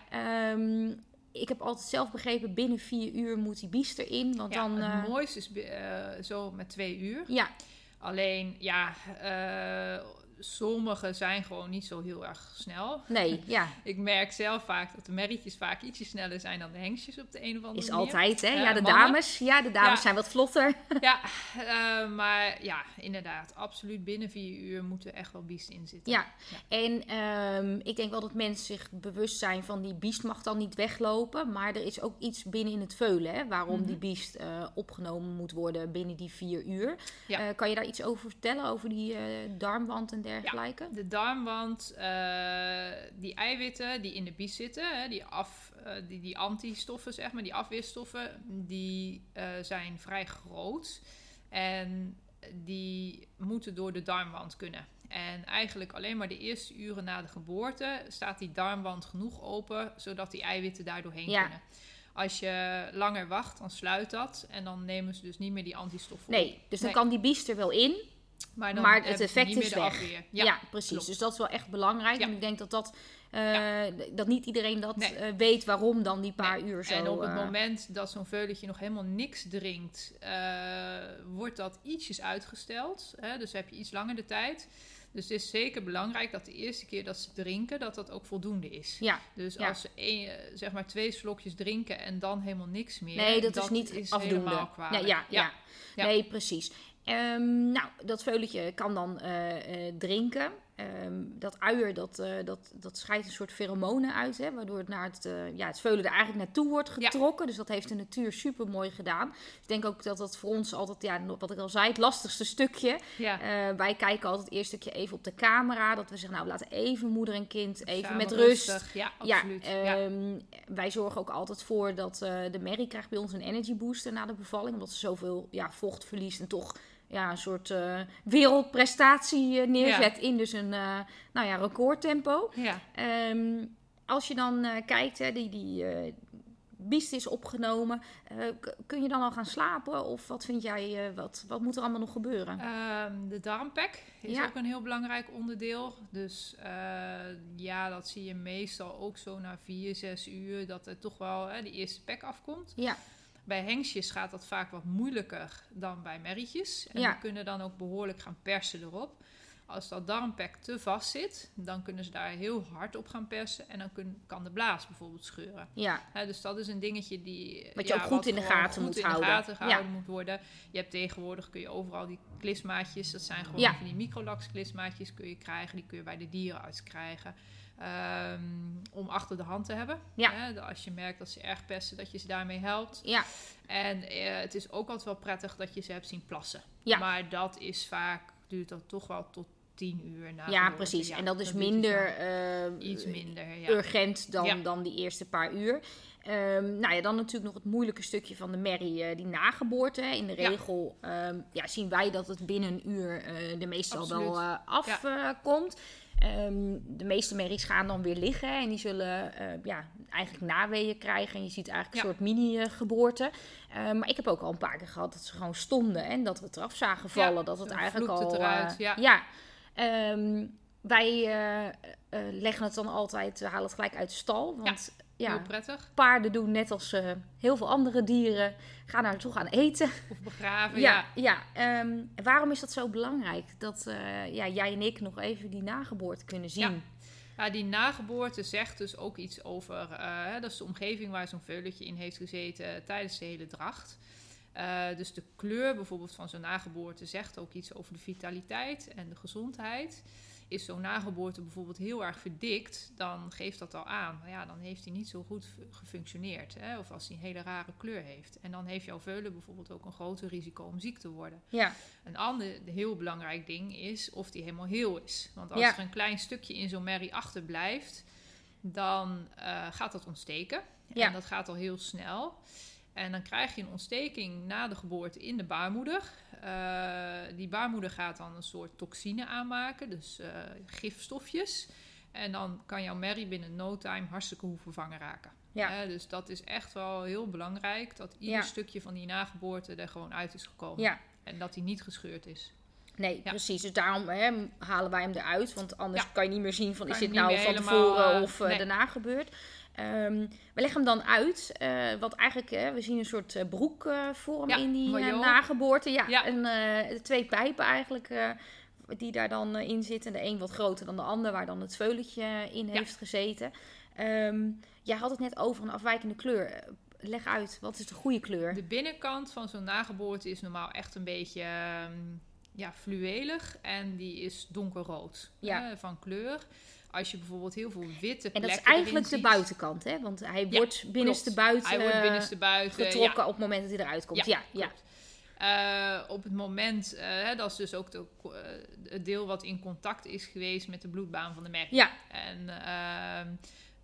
Um, ik heb altijd zelf begrepen, binnen vier uur moet die biest erin. Want ja, dan, het uh, mooiste is uh, zo met twee uur. Ja. Alleen, ja, uh, sommige zijn gewoon niet zo heel erg snel. Nee, ja. ik merk zelf vaak dat de merrietjes vaak ietsje sneller zijn dan de hengstjes op de een of andere Is manier. Is altijd, hè? ja, de dames. Ja, de dames zijn wat vlotter. ja, uh, maar ja, inderdaad. Absoluut binnen vier uur moeten echt wel biest in zitten. Ja, en um, ik denk wel dat mensen zich bewust zijn van die biest mag dan niet weglopen. Maar er is ook iets binnen in het veulen, hè, waarom Mhm. die biest uh, opgenomen moet worden binnen die vier uur. Ja. Kan je daar iets over vertellen, over die darmwand en dergelijke? De darmwand, uh, die eiwitten die in de bies zitten, hè, die, af, uh, die, die antistoffen, zeg maar, die afweerstoffen, die uh, zijn vrij groot. En die moeten door de darmwand kunnen. En eigenlijk alleen maar de eerste uren na de geboorte staat die darmwand genoeg open, zodat die eiwitten daar doorheen ja. kunnen. Als je langer wacht, dan sluit dat. En dan nemen ze dus niet meer die antistoffen Nee, dus dan Nee. kan die biest er wel in, Maar, dan maar het effect niet meer is de weg. afweer. Ja, precies. klopt. Dus dat is wel echt belangrijk. Ja. En ik denk dat, dat, uh, dat niet iedereen dat Nee. uh, weet waarom dan die paar Nee. uur zo... En op het uh, moment dat zo'n veulentje nog helemaal niks drinkt, wordt dat ietsjes uitgesteld. Hè? Dus heb je iets langer de tijd. Dus het is zeker belangrijk dat de eerste keer dat ze drinken, dat dat ook voldoende is. Ja, Dus ja. als ze eh, zeg maar twee slokjes drinken en dan helemaal niks meer. Nee, dat, is niet afdoende. helemaal Ja, kwalijk. ja, ja. Ja. Nee, precies. Ehm, nou, dat veulentje kan dan eh, eh, drinken. Ehm, dat uier, dat, eh, dat, dat scheidt een soort pheromonen uit, hè, waardoor het, naar het, ja, het veulen er eigenlijk naartoe wordt getrokken. Dus dat heeft de natuur super mooi gedaan. Ik denk ook dat dat voor ons altijd, ja, wat ik al zei, het lastigste stukje. Ja. Wij kijken altijd eerst een stukje even op de camera, dat we zeggen, nou, laten even moeder en kind even Samen met rust. rustig. Ja, absoluut. Ja, ehm, wij zorgen ook altijd voor dat de merrie krijgt bij ons een energy booster na de bevalling. Omdat ze zoveel ja, vocht verliest en toch ja, een soort eh, wereldprestatie eh, neerzet in dus een eh, nou ja, recordtempo. ja. Ehm, als je dan kijkt, hè, die, die biest is opgenomen, kun je dan al gaan slapen? Of wat vind jij, wat, wat moet er allemaal nog gebeuren? Ehm, de darmpack is Ja. ook een heel belangrijk onderdeel. Dus ja, dat zie je meestal ook zo na vier, zes uur, dat er toch wel hè, de eerste pek afkomt. ja, Bij hengstjes gaat dat vaak wat moeilijker dan bij merrietjes. En Ja. die kunnen dan ook behoorlijk gaan persen erop. Als dat darmpack te vast zit, dan kunnen ze daar heel hard op gaan persen. En dan kun- kan de blaas bijvoorbeeld scheuren. ja, dus dat is een dingetje die Wat je ook goed in de gaten moet in houden. de gaten Ja. gehouden moet worden. Je hebt tegenwoordig kun je overal die klismaatjes, dat zijn gewoon Ja. van die microlax klismaatjes kun je krijgen. Die kun je bij de dierenarts krijgen. Ehm, om achter de hand te hebben. Ja. Hè, als je merkt dat ze erg pesten, dat je ze daarmee helpt. ja, En eh, het is ook altijd wel prettig dat je ze hebt zien plassen. Ja. Maar dat is vaak, duurt dat toch wel tot tien uur na ja, precies. Ja, en dat is minder... eh, Iets minder, ja. urgent dan, Ja. dan die eerste paar uur. Ehm, nou ja, dan natuurlijk nog het moeilijke stukje van de merrie, eh, die nageboorte. hè. In de regel ehm, ja, zien wij dat het binnen een uur er meestal Absoluut. wel afkomt. Ehm, de meeste merries gaan dan weer liggen en die zullen eh, ja, eigenlijk naweeën krijgen. En je ziet eigenlijk een Ja. soort mini-geboorte. Ehm, maar ik heb ook al een paar keer gehad dat ze gewoon stonden en dat we het eraf zagen vallen. Ja, dat het eigenlijk al... het eruit, eh, ja. ja. Ehm, wij eh, leggen het dan altijd, we halen het gelijk uit de stal. Want ja, Heel prettig. paarden doen net als eh, heel veel andere dieren, gaan daar naartoe gaan eten. Of begraven, ja, ja. ja. ehm, waarom is dat zo belangrijk? Dat eh, ja, jij en ik nog even die nageboorte kunnen zien. Ja. Ja, die nageboorte zegt dus ook iets over, eh, dat is de omgeving waar zo'n veulentje in heeft gezeten tijdens de hele dracht. Dus de kleur bijvoorbeeld van zo'n nageboorte zegt ook iets over de vitaliteit en de gezondheid. Is zo'n nageboorte bijvoorbeeld heel erg verdikt, dan geeft dat al aan. Ja, dan heeft hij niet zo goed fu- gefunctioneerd. Hè? Of als hij een hele rare kleur heeft. En dan heeft jouw veulen bijvoorbeeld ook een groter risico om ziek te worden. Ja, Een ander heel belangrijk ding is of die helemaal heel is. Want als Ja. er een klein stukje in zo'n merrie achterblijft, dan eh, gaat dat ontsteken. Ja. En dat gaat al heel snel. En dan krijg je een ontsteking na de geboorte in de baarmoeder. Eh, die baarmoeder gaat dan een soort toxine aanmaken, dus eh, gifstofjes. En dan kan jouw merrie binnen no time hartstikke hoe vervangen raken. Ja. Dus dat is echt wel heel belangrijk dat ieder Ja. stukje van die nageboorte er gewoon uit is gekomen. ja. En dat die niet gescheurd is. Nee, Ja. precies. Dus daarom hè, halen wij hem eruit. Want anders kan je niet meer zien van Kan is dit nou van helemaal, tevoren eh, of eh, nee. daarna gebeurd. Ehm, we leggen hem dan uit. eh wat eigenlijk, eh, we zien een soort eh, broekvorm Ja, in die eh, nageboorte. Ja, Ja. En eh, twee pijpen eigenlijk. eh, die daar dan eh, in zitten. De een wat groter dan de ander, waar dan het veulentje in Ja. heeft gezeten. Ehm, jij had het net over een afwijkende kleur. Eh, Leg uit, wat is de goede kleur? De binnenkant van zo'n nageboorte is normaal echt een beetje ehm, ja, fluwelig. En die is donkerrood van kleur. Als je bijvoorbeeld heel veel witte En dat is eigenlijk de ziet- buitenkant, hè? Want hij Ja, wordt binnenste klopt. buiten, Hij wordt binnenste buiten. getrokken ja. op het moment dat hij eruit komt. Ja, ja. Eh, op het moment, eh, dat is dus ook de, eh, het deel wat in contact is geweest met de bloedbaan van de merk. ja. En ehm,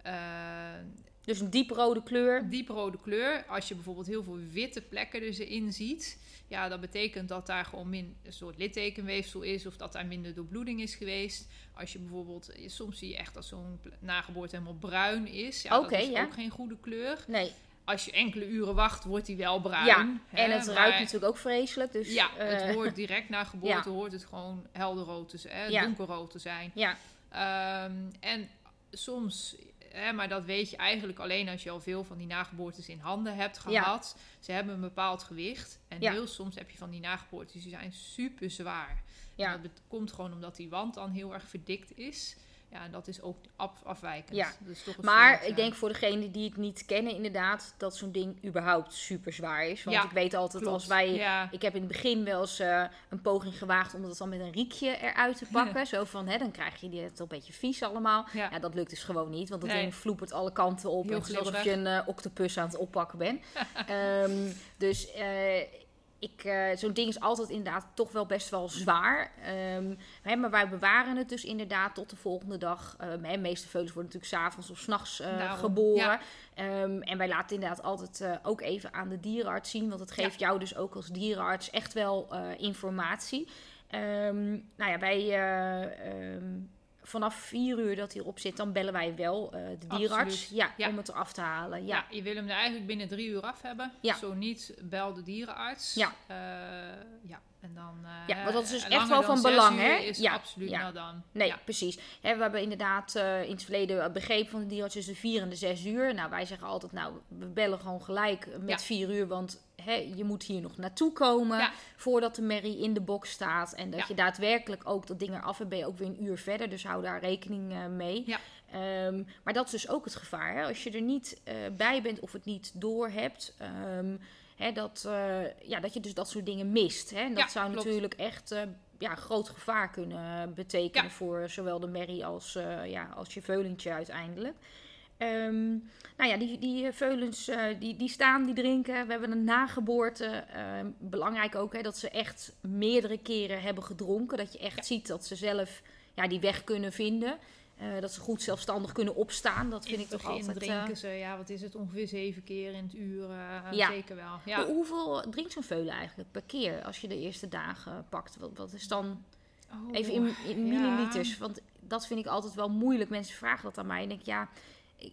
eh, Dus een dieprode kleur. dieprode kleur, als je bijvoorbeeld heel veel witte plekken er erin ziet, ja, dat betekent dat daar gewoon min, een soort littekenweefsel is of dat daar minder doorbloeding is geweest. Als je bijvoorbeeld, soms zie je echt dat zo'n nageboorte helemaal bruin is. Ja, dat is ja. ook geen goede kleur. Nee. Als je enkele uren wacht, wordt die wel bruin. Ja, hè, en het maar- ruikt natuurlijk ook vreselijk. Dus, Ja, het eh, hoort direct na geboorte hoort het gewoon helderrood te zijn, Ja. donkerrood te zijn. Ja, Ehm, en soms, hè, maar dat weet je eigenlijk alleen als je al veel van die nageboortes in handen hebt Ja. gehad. Ze hebben een bepaald gewicht. En Ja. heel soms heb je van die nageboortes, die zijn super zwaar. ja. En dat komt gewoon omdat die wand dan heel erg verdikt is. Ja, en dat is ook af, afwijkend. Ja. Dat is toch Maar soort, ik denk voor degenen die het niet kennen, inderdaad, dat zo'n ding überhaupt super zwaar is. Want Ja, ik weet altijd klopt. als wij. Ja, Ik heb in het begin wel eens eh, een poging gewaagd om dat dan met een riekje eruit te pakken. Zo van, hè, dan krijg je die het een beetje vies allemaal. ja. Dat lukt dus gewoon niet, want dat Nee. ding vloepert alle kanten op. Heel Het is alsof je een eh, octopus aan het oppakken bent. Ehm, dus eh, ik, eh, zo'n ding is altijd inderdaad toch wel best wel zwaar. Ehm, hè, maar wij bewaren het dus inderdaad tot de volgende dag. Ehm, hè, de meeste veulens worden natuurlijk s'avonds of s'nachts Daarom, geboren. ja. Ehm, en wij laten inderdaad altijd eh, ook even aan de dierenarts zien. Want het geeft jou dus ook als dierenarts echt wel informatie. Ehm, nou ja, wij... vanaf vier uur dat hij erop zit, dan bellen wij wel eh, de dierenarts. Ja, Ja. om het eraf te halen. Ja. Ja, je wil hem er eigenlijk binnen drie uur af hebben. Zo niet, bel de dierenarts. Ja. Eh, ja. En dan, Ja, want dat is dus eh, echt wel van belang, hè? Ja, absoluut ja. nou dan. Nee, Ja. precies. We hebben inderdaad eh, in het verleden begrepen van de dierenarts tussen de vier en de zes uur. Nou, wij zeggen altijd, nou, we bellen gewoon gelijk met Ja. vier uur, want hè, je moet hier nog naartoe komen voordat de merrie in de box staat. En dat je daadwerkelijk ook dat ding eraf hebt, ben je ook weer een uur verder. Dus hou daar rekening eh, mee. Ja. Ehm, maar dat is dus ook het gevaar. Hè? Als je er niet bij bent of het niet door hebt. ehm, hè, dat, eh, ja, dat je dus dat soort dingen mist. Hè? En dat Ja, zou klopt. natuurlijk echt eh, ja, groot gevaar kunnen betekenen Ja. voor zowel de merrie als, eh, ja, als je veulentje uiteindelijk. Ehm, nou ja, die, die eh, veulens eh, die, die staan, die drinken. We hebben een nageboorte. Ehm, belangrijk ook hè, dat ze echt meerdere keren hebben gedronken. Dat je echt Ja. ziet dat ze zelf ja, die weg kunnen vinden. Eh, dat ze goed zelfstandig kunnen opstaan. Dat In vind ik toch altijd... drinken eh, ze, ja, wat is het, ongeveer zeven keer in het uur. eh, Ja. Zeker wel. Ja. hoe- Hoeveel drinkt zo'n veulen eigenlijk per keer als je de eerste dagen pakt? Wat, wat is dan Oh, even in, in ja. milliliters? Want dat vind ik altijd wel moeilijk. Mensen vragen dat aan mij. En ik denk, ja,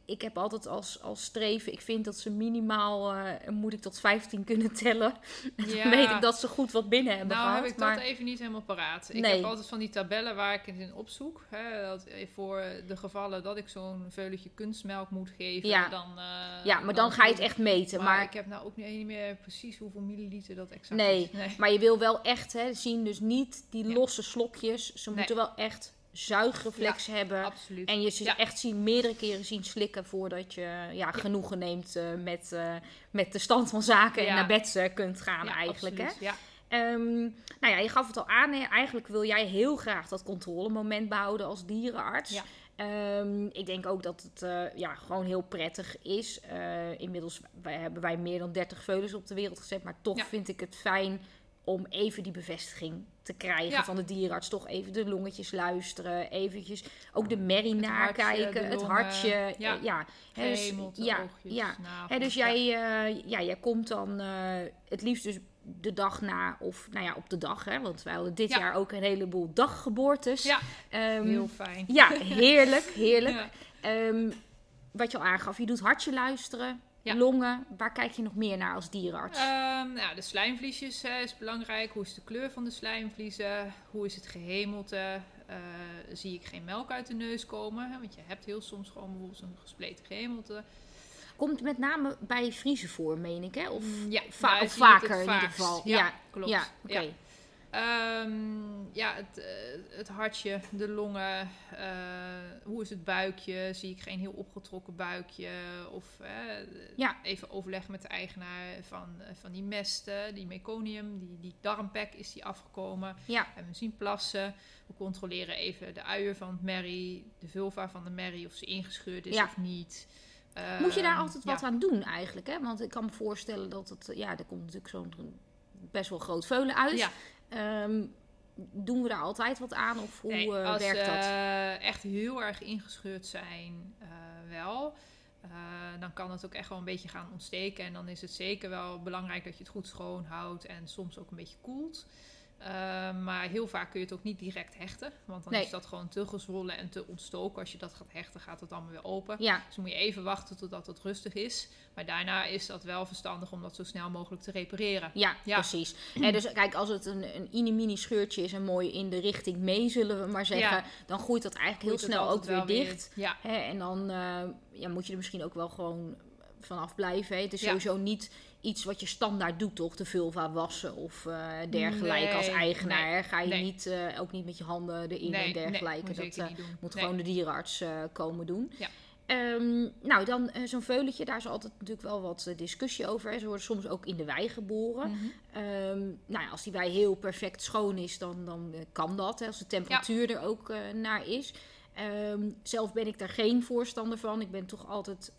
ik, heb altijd als, als streven... Ik vind dat ze minimaal... eh, moet ik tot 15 kunnen tellen. En Ja. dan weet ik dat ze goed wat binnen hebben Nou gehad. heb ik maar dat even niet helemaal paraat. Ik heb altijd van die tabellen waar ik het in opzoek. Hè, dat, eh, voor de gevallen dat ik zo'n veulentje kunstmelk moet geven. Ja. Dan, eh, ja, maar dan ga je het echt meten. Maar, Maar, ik heb nou ook niet meer precies hoeveel milliliter dat exact Nee, is. Nee. maar je wil wel echt hè, zien, dus niet die Ja. losse slokjes. Ze Nee. moeten wel echt zuigreflex hebben. Absoluut. En je ze Ja. echt zien, meerdere keren zien slikken voordat je ja, genoegen neemt eh, met, eh, met de stand van zaken en naar bed eh, kunt gaan eigenlijk. Hè? absoluut. Ehm, nou ja, je gaf het al aan. Hè? Eigenlijk wil jij heel graag dat controlemoment behouden als dierenarts. Ehm, ik denk ook dat het ja, gewoon heel prettig is. Inmiddels wij, hebben wij meer dan 30 veulens op de wereld gezet. Maar toch vind ik het fijn om even die bevestiging te krijgen Ja. van de dierenarts. Toch even de longetjes luisteren. Eventjes ook de merrie Het hartje, nakijken. de het longen. hartje. Ja. ja. Dus- Gehemelte, ja, oogjes, ja. dus jij, eh, ja, jij komt dan eh, het liefst dus de dag na, of nou ja, op de dag, hè, want wij hadden dit Ja. jaar ook een heleboel daggeboortes. Ja, Ehm, heel fijn. ja heerlijk, heerlijk. Ja. Ehm, wat je al aangaf, je doet hartje luisteren. Ja. longen. Waar kijk je nog meer naar als dierenarts? Ehm, nou, de slijmvliesjes hè, is belangrijk. Hoe is de kleur van de slijmvliezen? Hoe is het gehemelte? Eh, zie ik geen melk uit de neus komen? Hè? Want je hebt heel soms gewoon bijvoorbeeld een gespleten gehemelte. Komt met name bij Friese voor, meen ik, hè? Of, Mm, ja, va- of vaker in ieder geval. Ja, Ja, klopt. Ja. Ehm, ja, het, eh, het hartje, de longen, eh, hoe is het buikje? Zie ik geen heel opgetrokken buikje? Of eh, Ja. even overleggen met de eigenaar van, van die mesten, die meconium, die, die darmpek is die afgekomen. Ja. En we zien plassen. We controleren even de uier van het merrie, de vulva van de merrie, of ze ingescheurd is Ja. of niet. Moet je daar Ehm, altijd ja. wat aan doen eigenlijk? Hè? Want ik kan me voorstellen dat het... Ja, er komt natuurlijk zo'n best wel groot veulen uit. Ja. Ehm, doen we daar altijd wat aan? Of hoe Nee, eh, als werkt dat? eh, echt heel erg ingescheurd zijn, eh, wel. Dan kan het ook echt wel een beetje gaan ontsteken. En dan is het zeker wel belangrijk dat je het goed schoon houdt en soms ook een beetje koelt. Eh, maar heel vaak kun je het ook niet direct hechten. Want dan Nee. is dat gewoon te gezwollen en te ontstoken. Als je dat gaat hechten, gaat het allemaal weer open. Ja, Dus moet je even wachten totdat het rustig is. Maar daarna is dat wel verstandig om dat zo snel mogelijk te repareren. ja, Ja. precies. En dus kijk, als het een, een mini-mini scheurtje is en mooi in de richting mee, zullen we maar zeggen, Ja. dan groeit dat eigenlijk Groeit heel snel ook weer dicht. Ja, Hè? En dan ja, moet je er misschien ook wel gewoon vanaf blijven. Hè? Het is sowieso niet iets wat je standaard doet, toch? De vulva wassen of eh, dergelijke als eigenaar. nee? Ga je nee. niet, eh, ook niet met je handen erin en dergelijke. dat eh, moet gewoon de dierenarts komen doen. Ja. Ehm, nou, dan zo'n veulentje, daar is altijd natuurlijk wel wat discussie over. Ze worden soms ook in de wei geboren. Mhm. Ehm, nou ja, als die wei heel perfect schoon is, dan, dan kan dat. Hè, als de temperatuur er ook naar is. Ehm, zelf ben ik daar geen voorstander van. Ik ben toch altijd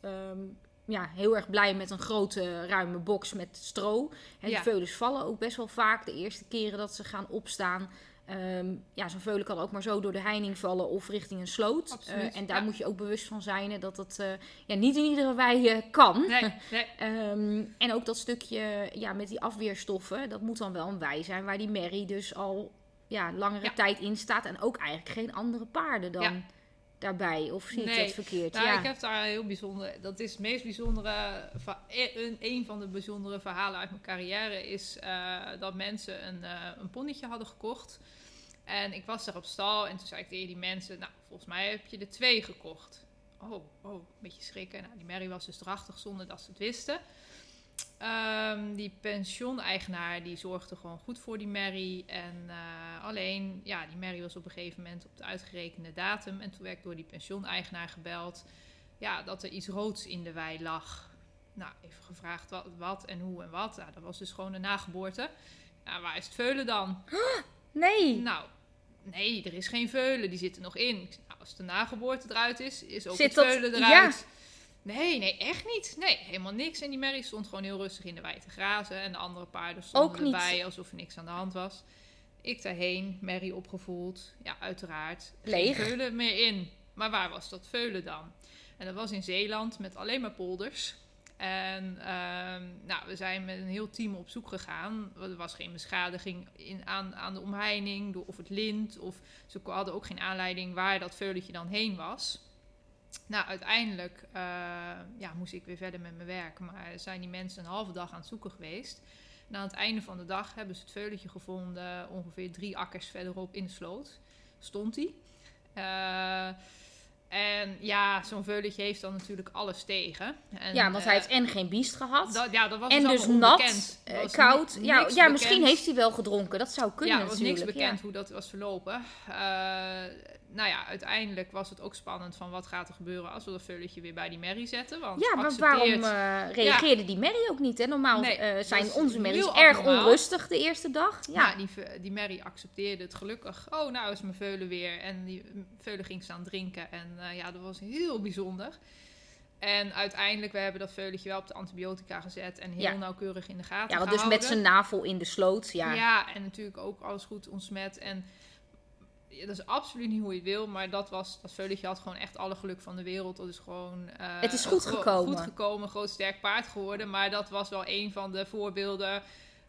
ja, heel erg blij met een grote ruime box met stro. En Ja. Die veulens vallen ook best wel vaak de eerste keren dat ze gaan opstaan. Ehm, ja, zo'n veulen kan ook maar zo door de heining vallen of richting een sloot. Eh, en daar ja. moet je ook bewust van zijn dat het eh, ja, niet in iedere wei eh, kan. Nee, nee. Ehm, en ook dat stukje ja, met die afweerstoffen, dat moet dan wel een wei zijn waar die merrie dus al ja, langere Ja. tijd in staat. En ook eigenlijk geen andere paarden dan. Daarbij. Of zie ik Nee. het verkeerd? Nou, ja. ik heb daar heel bijzonder. Dat is het meest bijzondere. e- Een, een van de bijzondere verhalen uit mijn carrière is eh, dat mensen een, eh, een ponnetje hadden gekocht. En ik was daar op stal en toen zei ik tegen die mensen: Nou, volgens mij heb je er twee gekocht. Oh, oh, een beetje schrikken. Nou, die Mary was dus drachtig zonder dat ze het wisten. Ehm, die pensioeneigenaar die zorgde gewoon goed voor die Mary. En eh, alleen, ja, die Mary was op een gegeven moment op de uitgerekende datum. En toen werd door die pensioeneigenaar gebeld. Ja, dat er iets roods in de wei lag. Nou, even gevraagd wat, wat en hoe en wat. Nou, dat was dus gewoon een nageboorte. Nou, waar is het veulen dan? Nee! Nou, nee, er is geen veulen. Die zitten nog in. Nou, als de nageboorte eruit is, is ook Zit het dat- veulen ja. Nee, nee, echt niet. Nee, helemaal niks. En die Mary stond gewoon heel rustig in de wei te grazen. En de andere paarden stonden erbij alsof er niks aan de hand was. Ik daarheen, Mary opgevoeld. Ja, uiteraard. Leeg. Geen veulen meer in. Maar waar was dat veulen dan? En dat was in Zeeland met alleen maar polders. En ehm, nou, we zijn met een heel team op zoek gegaan. Er was geen beschadiging in, aan, aan de omheining door, of het lint. Of ze hadden ook geen aanleiding waar dat veulentje dan heen was. Nou, uiteindelijk eh, ja, moest ik weer verder met mijn werk. Maar zijn die mensen een halve dag aan het zoeken geweest. En aan het einde van de dag hebben ze het veulentje gevonden. Ongeveer drie akkers verderop in de sloot stond hij. en ja, zo'n veulentje heeft dan natuurlijk alles tegen. En, ja, want eh, hij heeft en geen biest gehad. ja, dat was en dus allemaal nat, eh, was koud. ni- ja, ja misschien heeft hij wel gedronken. Dat zou kunnen Ja, er was niks natuurlijk. bekend ja. hoe dat was verlopen. Eh, nou ja, uiteindelijk was het ook spannend van wat gaat er gebeuren als we dat veulentje weer bij die merrie zetten. Want Ja, maar accepteert- waarom eh, reageerde die Mary ook niet? Hè? Normaal Nee, eh, zijn onze Marys erg onrustig de eerste dag. Ja, Ja, die, die Mary accepteerde het gelukkig. Oh, nou is mijn veulen weer. En die veulen ging staan drinken. En eh, ja, dat was heel bijzonder. En uiteindelijk, we hebben dat veulentje wel op de antibiotica gezet. En heel Ja. nauwkeurig in de gaten ja dus gehouden. met zijn navel in de sloot. Ja, Ja. en natuurlijk ook alles goed ontsmet. En ja, dat is absoluut niet hoe je het wil. Maar dat, was, dat veulentje had gewoon echt alle geluk van de wereld. Dat is gewoon... eh, Het is goed gekomen. Goed gekomen, groot sterk paard geworden. Maar dat was wel een van de voorbeelden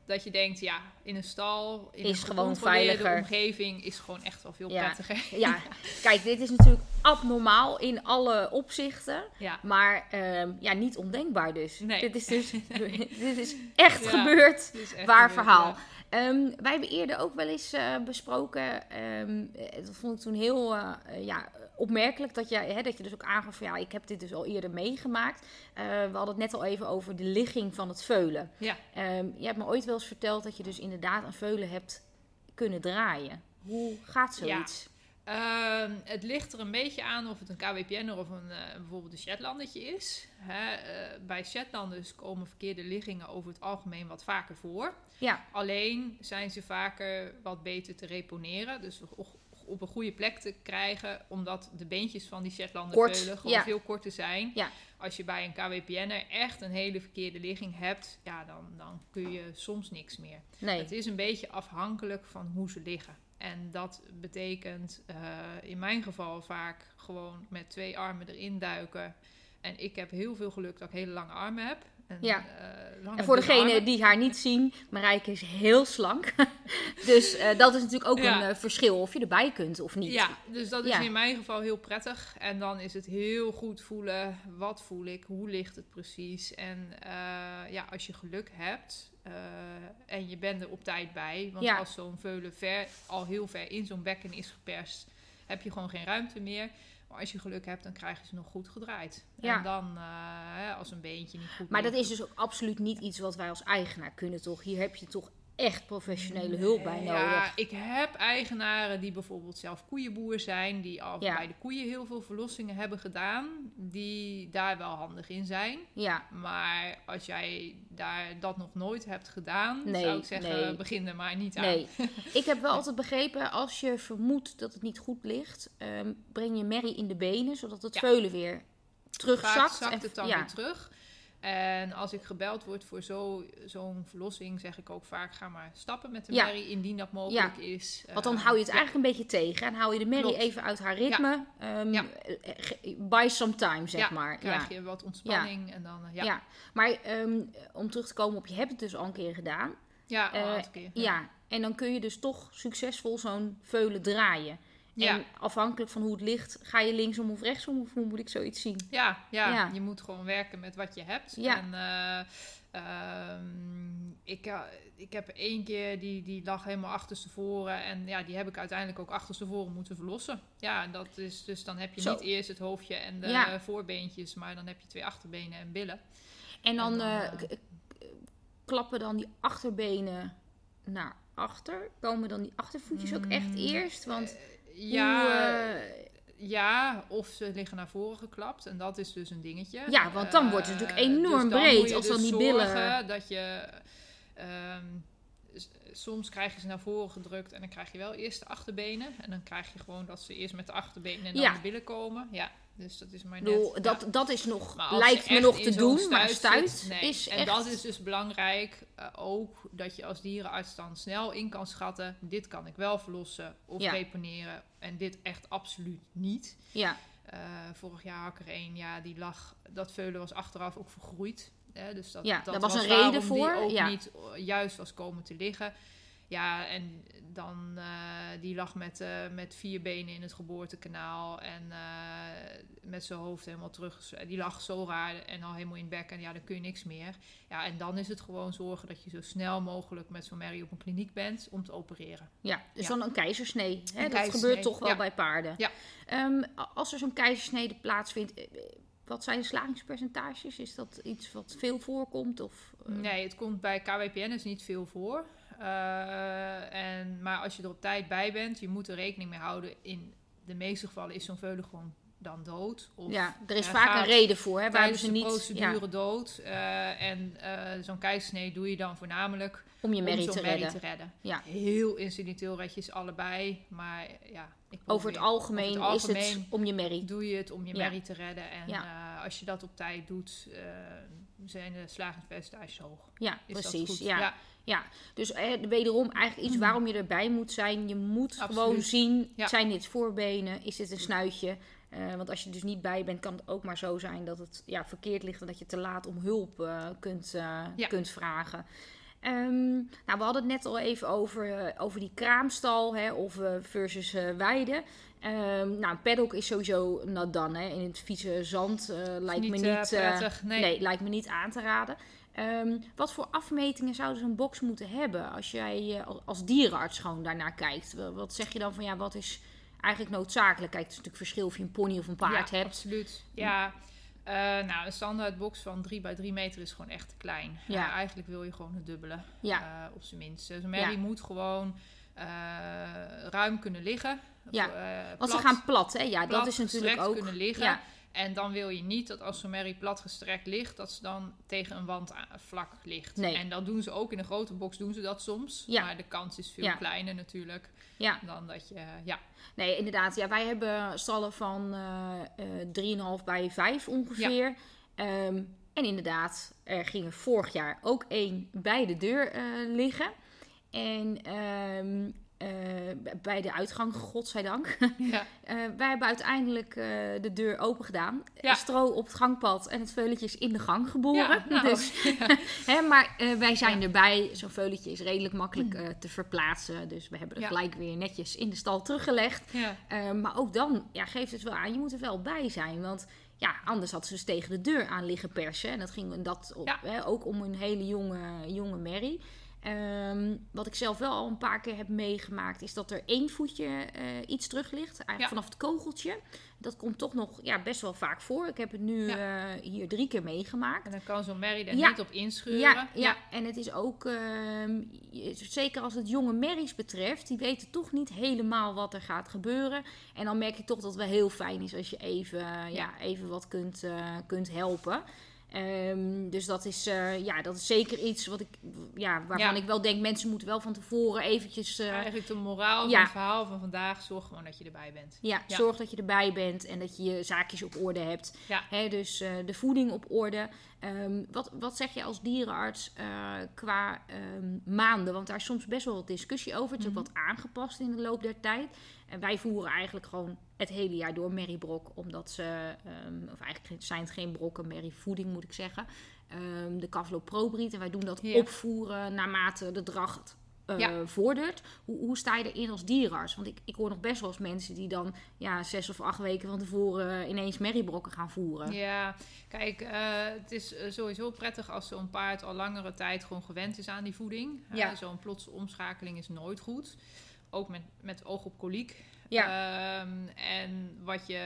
Dat je denkt, ja, in een stal, in Is een gewoon veiliger. omgeving is gewoon echt wel veel Ja. prettiger. Ja, kijk, dit is natuurlijk abnormaal in alle opzichten. ja. Maar ehm, ja, niet ondenkbaar dus. Nee. Dit is dus dit is echt Ja. gebeurd. Het is echt Waar gebeurd, verhaal. Ja. Ehm, wij hebben eerder ook wel eens eh, besproken. ehm, eh, dat vond ik toen heel eh, ja, opmerkelijk dat je, hè, dat je dus ook aangaf van ja, ik heb dit dus al eerder meegemaakt. We hadden het net al even over de ligging van het veulen. Ja. Ehm, je hebt me ooit wel eens verteld dat je dus inderdaad een veulen hebt kunnen draaien. Hoe gaat zoiets? Ehm, het ligt er een beetje aan of het een KWPN of een, eh, bijvoorbeeld een Shetlandertje is. Hè, eh, bij Shetlanders komen verkeerde liggingen over het algemeen wat vaker voor. Ja, Alleen zijn ze vaker wat beter te reponeren. Dus op- een goede plek te krijgen. Omdat de beentjes van die Shetlander Kort, veulen gewoon ja. veel korter zijn. Ja. Als je bij een KWPN'er echt een hele verkeerde ligging hebt. Ja, dan, dan kun je soms niks meer. nee. Het is een beetje afhankelijk van hoe ze liggen. En dat betekent eh, in mijn geval vaak gewoon met twee armen erin duiken. En ik heb heel veel geluk dat ik hele lange armen heb. En, Ja. eh, En voor degenen armen. die haar niet zien, Marijke is heel slank. dus eh, dat is natuurlijk ook Ja. een eh, verschil of je erbij kunt of niet. Ja, dus dat is Ja. in mijn geval heel prettig. En dan is het heel goed voelen, wat voel ik, hoe ligt het precies. En ja, als je geluk hebt en je bent er op tijd bij. Want Ja. als zo'n veulen ver, al heel ver in zo'n bekken is geperst, heb je gewoon geen ruimte meer. Maar als je geluk hebt, dan krijg je ze nog goed gedraaid. Ja. En dan, eh, als een beentje niet goed Maar dat is dus ook absoluut niet iets wat wij als eigenaar kunnen, toch? Hier heb je toch echt professionele hulp bij nodig. Ja, ik heb eigenaren die bijvoorbeeld zelf koeienboer zijn, die al Ja. bij de koeien heel veel verlossingen hebben gedaan, die daar wel handig in zijn. Ja, Maar als jij daar dat nog nooit hebt gedaan, Nee, zou ik zeggen, nee. begin er maar niet aan. nee. ik heb wel altijd begrepen, als je vermoedt dat het niet goed ligt, ehm, breng je merrie in de benen, zodat het Ja. veulen weer Vaak terugzakt. zakt En- het dan ja. weer terug. En als ik gebeld word voor zo- zo'n verlossing, zeg ik ook vaak: ga maar stappen met de Ja. merrie indien dat mogelijk is. Want dan Eh, hou je het ja. eigenlijk een beetje tegen. En hou je de merrie Klopt. even uit haar ritme. ehm, Ja. eh, By some time, zeg ja, maar. krijg ja. je wat ontspanning en dan, eh, ja. Ja. Ja, maar ehm, om terug te komen op, je hebt het dus al een keer gedaan. al Eh, een keer. Ja. en dan kun je dus toch succesvol zo'n veulen draaien. Ja. En afhankelijk van hoe het ligt, ga je linksom of rechtsom, of hoe moet ik zoiets zien? Ja, ja, Ja. je moet gewoon werken met wat je hebt. Ja. En eh, ehm, ik, eh, ik heb één keer, die, die lag helemaal achterstevoren. En ja, die heb ik uiteindelijk ook achterstevoren moeten verlossen. Ja, en dat is, dus dan heb je Zo. niet eerst het hoofdje en de Ja. voorbeentjes, maar dan heb je twee achterbenen en billen. En dan, En dan, eh, klappen dan die achterbenen naar achter? Komen dan die achtervoetjes ook echt Mm, eerst? Want Ja, hoe, eh, ja, of ze liggen naar voren geklapt. En dat is dus een dingetje. Ja, want dan wordt het Eh, natuurlijk enorm dus breed als dan dus die billen- dat je... ehm, soms krijg je ze naar voren gedrukt en dan krijg je wel eerst de achterbenen. En dan krijg je gewoon dat ze eerst met de achterbenen en dan Ja. de billen komen. Ja, dus dat is maar net... ja. dat, dat is nog, Maar lijkt me nog te doen, maar stuit stuit zit, nee. is En echt... dat is dus belangrijk eh, ook dat je als dierenarts dan snel in kan schatten. Dit kan ik wel verlossen of Ja. reponeren en dit echt absoluut niet. Ja, Eh, vorig jaar had ik er één, ja, die lag, dat veulen was achteraf ook vergroeid. Hè, dus dat, Ja, dat daar was een reden voor, Die ook ja. niet eh, juist was komen te liggen. Ja, en dan, eh, die lag met, eh, met vier benen in het geboortekanaal en met zijn hoofd helemaal terug. Die lag zo raar en al helemaal in het bek en ja, dan kun je niks meer. Ja, en dan is het gewoon zorgen dat je zo snel mogelijk met zo'n merrie op een kliniek bent om te opereren. ja, dus Ja. dan een keizersnee. Hè? Een dat keizersnee, gebeurt toch wel ja. bij paarden. Ja. Ehm, als er zo'n keizersnede plaatsvindt, wat zijn de slagingspercentages? Is dat iets wat veel voorkomt? Of, eh, Nee, het komt bij KWPN'ers niet veel voor. Eh, en, maar als je er op tijd bij bent, je moet er rekening mee houden. In de meeste gevallen is zo'n veulen gewoon dan dood. Of ja, er is vaak een reden voor. Hè, waarom tijdens ze de niet procedure ja, dood. Eh, en zo'n keizersnee doe je dan voornamelijk om je merrie te merrie redden. te redden. Ja. Heel incidenteel red je ze allebei. Maar ja, Over het algemeen, over het is het om je merrie. doe je het om je merrie te redden. En eh, als je dat op tijd doet, eh, zijn de slagingspercentages hoog. Ja, Is precies. Ja. ja. Dus eh, wederom eigenlijk iets waarom je erbij moet zijn. Je moet Absoluut. gewoon zien, Ja. zijn dit voorbenen? Is dit een snuitje? Want als je dus niet bij bent, kan het ook maar zo zijn dat het ja, verkeerd ligt en dat je te laat om hulp kunt, Ja. kunt vragen. Ehm, nou, we hadden het net al even over, eh, over die kraamstal hè, of eh, versus eh, weide. Ehm, nou, een paddock is sowieso done. Hè. In het vieze zand lijkt niet, me niet, prettig, nee. nee, lijkt me niet aan te raden. Ehm, wat voor afmetingen zou zo'n box moeten hebben als jij als- dierenarts gewoon daarnaar kijkt? Wa- Wat zeg je dan van ja, wat is eigenlijk noodzakelijk? Kijk, het is natuurlijk verschil of je een pony of een paard ja, hebt. absoluut. Ja, eh, nou, een standaard box van 3 bij 3 meter is gewoon echt te klein. Ja. Ja. eigenlijk wil je gewoon het dubbele, Ja. eh, op zijn minst. Dus Ja. moet gewoon eh, ruim kunnen liggen. Ja, Of, eh, Want ze gaan plat, hè? Ja, dat is natuurlijk ook. kunnen liggen. Ja, En dan wil je niet dat als zo'n merrie plat gestrekt ligt, dat ze dan tegen een wand vlak ligt. Nee. En dat doen ze ook in een grote box, doen ze dat soms. Ja. Maar de kans is veel Ja. kleiner natuurlijk ja. dan dat je, ja. Nee, inderdaad. Ja, wij hebben stallen van eh, eh, 3,5 bij 5 ongeveer. Ehm, en inderdaad, er ging vorig jaar ook één bij de deur eh, liggen. En ehm, eh, bij de uitgang, godzijdank. ja. Eh, wij hebben uiteindelijk eh, de deur open gedaan. Ja. Stro op het gangpad en het veulentje is in de gang geboren. Ja, nou, Dus, hè, maar wij zijn erbij. Zo'n veulentje is redelijk makkelijk eh, te verplaatsen. Dus we hebben Ja. gelijk weer netjes in de stal teruggelegd. ja. Maar ook dan ja, geeft het wel aan, je moet er wel bij zijn. Want ja, anders had ze dus tegen de deur aan liggen persen. En dat ging dat op, Ja. hè, ook om een hele jonge, jonge merrie. Ehm, wat ik zelf wel al een paar keer heb meegemaakt, is dat er één voetje eh, iets terug ligt. Eigenlijk Ja. vanaf het kogeltje. Dat komt toch nog ja, best wel vaak voor. Ik heb het nu eh, hier drie keer meegemaakt. En dan kan zo'n merrie er Ja. niet op inscheuren. Ja, ja, en het is ook, ehm, zeker als het jonge merries betreft, die weten toch niet helemaal wat er gaat gebeuren. En dan merk je toch dat het wel heel fijn is als je even, eh, ja. even wat kunt, eh, kunt helpen. Ehm, dus dat is, eh, ja, dat is zeker iets wat ik, ja, waarvan Ja. ik wel denk, mensen moeten wel van tevoren eventjes... eh, Eigenlijk de moraal van Ja. het verhaal van vandaag, zorg gewoon dat je erbij bent. ja, zorg dat je erbij bent en dat je je zaakjes op orde hebt. Ja. Hè, dus eh, de voeding op orde. Ehm, wat, wat zeg je als dierenarts qua ehm, maanden? Want daar is soms best wel wat discussie over. Het is Mhm. ook wat aangepast in de loop der tijd. En wij voeren eigenlijk gewoon het hele jaar door merriebrok. Omdat ze, ehm, of eigenlijk zijn het geen brokken, merrievoeding moet ik zeggen. Ehm, de Kavlo Pro breed. En wij doen dat Ja. opvoeren naarmate de dracht Ja. vordert. Hoe, hoe sta je erin als dierenarts? Want ik, ik hoor nog best wel eens mensen die dan ja, zes of acht weken van tevoren ineens merriebrokken gaan voeren. Ja, kijk, eh, het is eh, sowieso prettig als zo'n paard al langere tijd gewoon gewend is aan die voeding. Ja. zo'n plotse omschakeling is nooit goed. Ook met, met oog op koliek. Ja. Ehm, en wat je,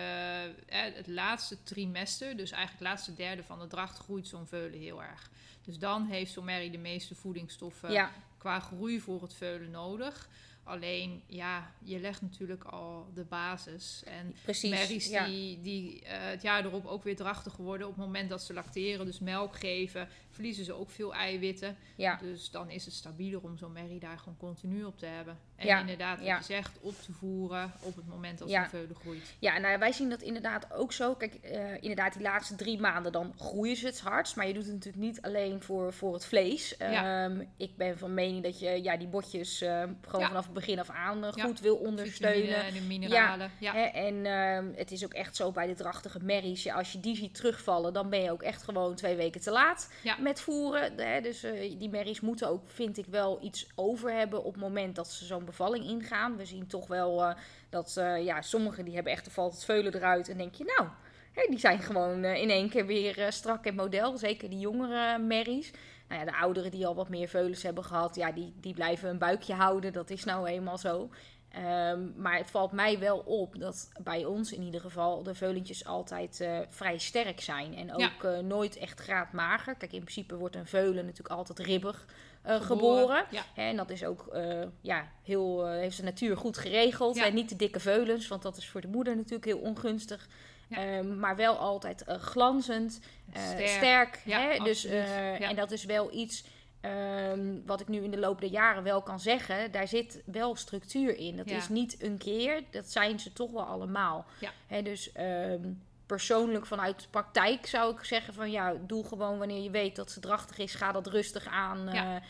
eh, het laatste trimester, dus eigenlijk het laatste derde van de dracht, groeit zo'n veulen heel erg. Dus dan heeft zo'n merrie de meeste voedingsstoffen ja, qua groei voor het veulen nodig. Alleen, ja, je legt natuurlijk al de basis. En precies. merries ja. die, die eh, het jaar erop ook weer drachtig worden op het moment dat ze lacteren, dus melk geven, verliezen ze ook veel eiwitten. Ja. Dus dan is het stabieler om zo'n merrie daar gewoon continu op te hebben. En Ja, inderdaad, wat je zegt, op te voeren op het moment dat zo'n veulen groeit. Ja, nou, wij zien dat inderdaad ook zo. Kijk, eh, inderdaad, die laatste drie maanden dan groeien ze het hardst. Maar je doet het natuurlijk niet alleen voor, voor het vlees. Ehm, ik ben van mening dat je ja, die botjes eh, gewoon Ja. vanaf het begin af aan eh, Ja. goed wil ondersteunen. En de mineralen. Ja, Hè, en ehm, het is ook echt zo bij de drachtige merries. Als je die ziet terugvallen, dan ben je ook echt gewoon twee weken te laat met voeren. Hè, dus eh, die merries moeten ook, vind ik, wel iets over hebben op het moment dat ze zo'n bevalling ingaan. We zien toch wel dat ja, sommigen die hebben echt, er valt het veulen eruit. En denk je, nou, hè, die zijn gewoon in één keer weer strak en model. Zeker die jongere merries. Nou ja, de ouderen die al wat meer veulens hebben gehad, ja, die, die blijven een buikje houden. Dat is nou eenmaal zo. Ehm, maar het valt mij wel op dat bij ons in ieder geval de veulentjes altijd eh, vrij sterk zijn. En ook eh, nooit echt graadmager. Kijk, in principe wordt een veulen natuurlijk altijd ribbig eh, geboren. Ja. Hè, en dat is ook, ja, heel, heeft de natuur goed geregeld. Ja. En niet te dikke veulens, want dat is voor de moeder natuurlijk heel ongunstig. Ja. Ehm, maar wel altijd eh, glanzend, eh, sterk. Sterk. Ja, hè? Dus, eh. En dat is wel iets ehm, wat ik nu in de loop der jaren wel kan zeggen. Daar zit wel structuur in. Dat is niet een keer, dat zijn ze toch wel allemaal. Hè, dus ehm, persoonlijk vanuit de praktijk zou ik zeggen van ja, doe gewoon wanneer je weet dat ze drachtig is, ga dat rustig aan Ja.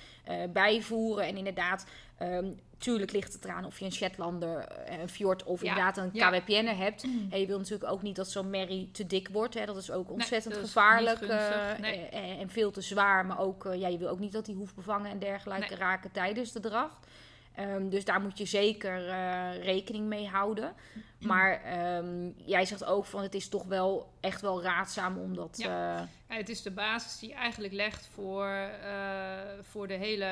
bijvoeren. En inderdaad, ehm, tuurlijk ligt het eraan of je een Shetlander, eh, een Fjord of Ja. inderdaad een Ja. KWPN'er hebt. En je wil natuurlijk ook niet dat zo'n merrie te dik wordt. Hè. Dat is ook ontzettend is gevaarlijk gunstig. eh, Nee. eh, en veel te zwaar. Maar ook, ja, je wil ook niet dat die hoefbevangen en dergelijke Nee. raken tijdens de dracht. Ehm, dus daar moet je zeker eh, rekening mee houden. Maar ehm, jij zegt ook van het is toch wel echt wel raadzaam om dat... eh, Ja, het is de basis die je eigenlijk legt voor, eh, voor de hele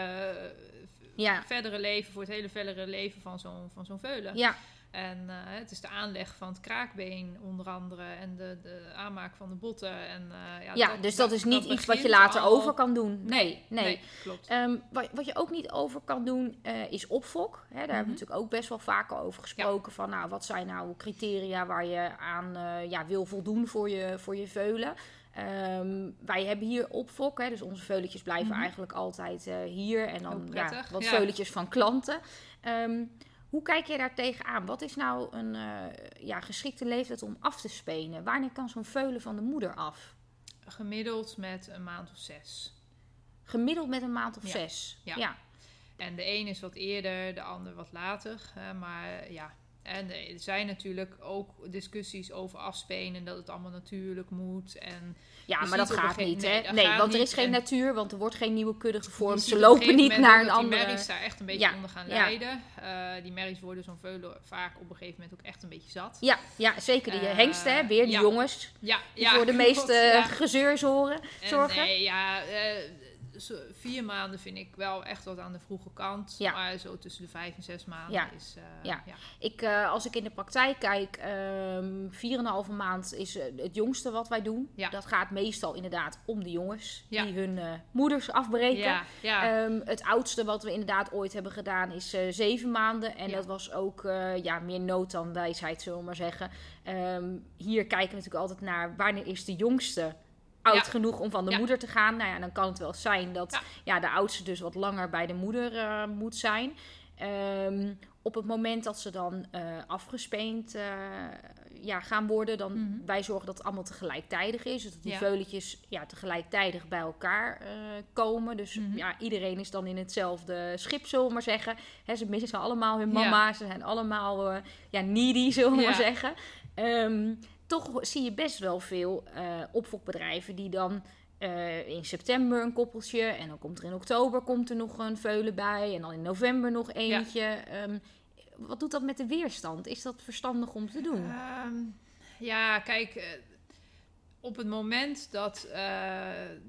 ja, verdere leven, voor het hele verdere leven van zo'n van zo'n veulen. ja, En eh, het is de aanleg van het kraakbeen onder andere en de, de aanmaak van de botten. En, eh, ja, ja, dus dat is niet iets wat je later al- over kan doen. Nee, nee. Nee, klopt. Ehm, wat, wat je ook niet over kan doen eh, is opfok. Hè, daar hebben we Mhm. natuurlijk ook best wel vaker over gesproken. Van nou, wat zijn nou criteria waar je aan ja, wil voldoen voor je, voor je veulen. Ehm, wij hebben hier opfok, hè, dus onze veuletjes blijven Mhm. eigenlijk altijd hier. En dan Heel ja, wat ja. veuletjes van klanten. Ehm, hoe kijk je daar tegenaan? Wat is nou een eh, ja, geschikte leeftijd om af te spenen? Wanneer kan zo'n veulen van de moeder af? Gemiddeld met een maand of zes. Gemiddeld met een maand of Ja. zes. Ja. ja. En de een is wat eerder, de ander wat later. maar ja, en er zijn natuurlijk ook discussies over afspenen, dat het allemaal natuurlijk moet. En Ja, maar dat gaat niet, nee, hè? Nee, want er is geen En- natuur, want er wordt geen nieuwe kudde gevormd. Ze lopen niet naar een andere... Die merries daar echt een beetje Ja, onder gaan ja. lijden. Eh, die merries worden zo'n veulen vaak op een gegeven moment ook echt een beetje zat. Ja, ja, zeker. Die Eh, hengsten, hè? Weer die ja. jongens. Ja, Die voor de meeste gezeur zorgen. En. Nee, ja, eh, zo vier maanden vind ik wel echt wat aan de vroege kant. Ja. Maar zo tussen de vijf en zes maanden Ja. is... eh, Ja. ja. Ik, eh, als ik in de praktijk kijk, ehm 4,5 maand is eh, het jongste wat wij doen. Ja. Dat gaat meestal inderdaad om de jongens die hun moeders afbreken. Ja, ja. Ehm, het oudste wat we inderdaad ooit hebben gedaan is zeven maanden. En dat was ook ja, meer nood dan wijsheid, zullen we maar zeggen. Ehm, hier kijken we natuurlijk altijd naar wanneer is de jongste oud Ja. genoeg om van de Ja. moeder te gaan. Nou ja, dan kan het wel zijn dat Ja. ja. de oudste dus wat langer bij de moeder eh, moet zijn. Ehm, op het moment dat ze dan eh, afgespeend eh, ja, gaan worden, dan Mhm. wij zorgen dat het allemaal tegelijkertijd is. Dus dat die Ja. veuletjes ja, tegelijkertijd bij elkaar komen. Dus Mhm. ja, iedereen is dan in hetzelfde schip, zullen we maar zeggen. Ze missen allemaal hun mama. Ze zijn allemaal ja, needy, zullen we maar zeggen. Ehm, toch zie je best wel veel opfokbedrijven die dan eh, in september een koppeltje. En dan komt er in oktober komt er nog een veulen bij. En dan in november nog eentje. Ehm, wat doet dat met de weerstand? Is dat verstandig om te doen? Ehm, ja, kijk, eh, op het moment dat, eh,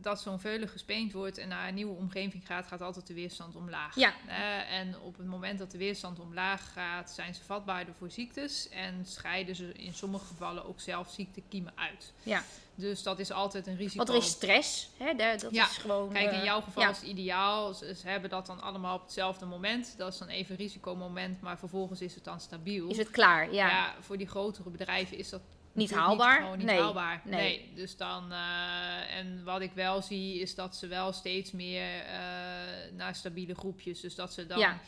dat zo'n veulen gespeend wordt en naar een nieuwe omgeving gaat, gaat altijd de weerstand omlaag. Ja. En op het moment dat de weerstand omlaag gaat, zijn ze vatbaarder voor ziektes en scheiden ze in sommige gevallen ook zelf ziektekiemen uit. Ja. Dus dat is altijd een risico. Want er is stress. Hè? Dat Ja. is gewoon. Kijk, in eh, jouw geval ja. is het ideaal. Ze, ze hebben dat dan allemaal op hetzelfde moment. Dat is dan even een risicomoment, maar vervolgens is het dan stabiel. Is het klaar? Ja. Ja, voor die grotere bedrijven is dat Niet haalbaar? gewoon niet Nee. haalbaar. Nee. Nee. Dus dan, eh, en wat ik wel zie, is dat ze wel steeds meer eh, naar stabiele groepjes. Dus dat ze dan Ja.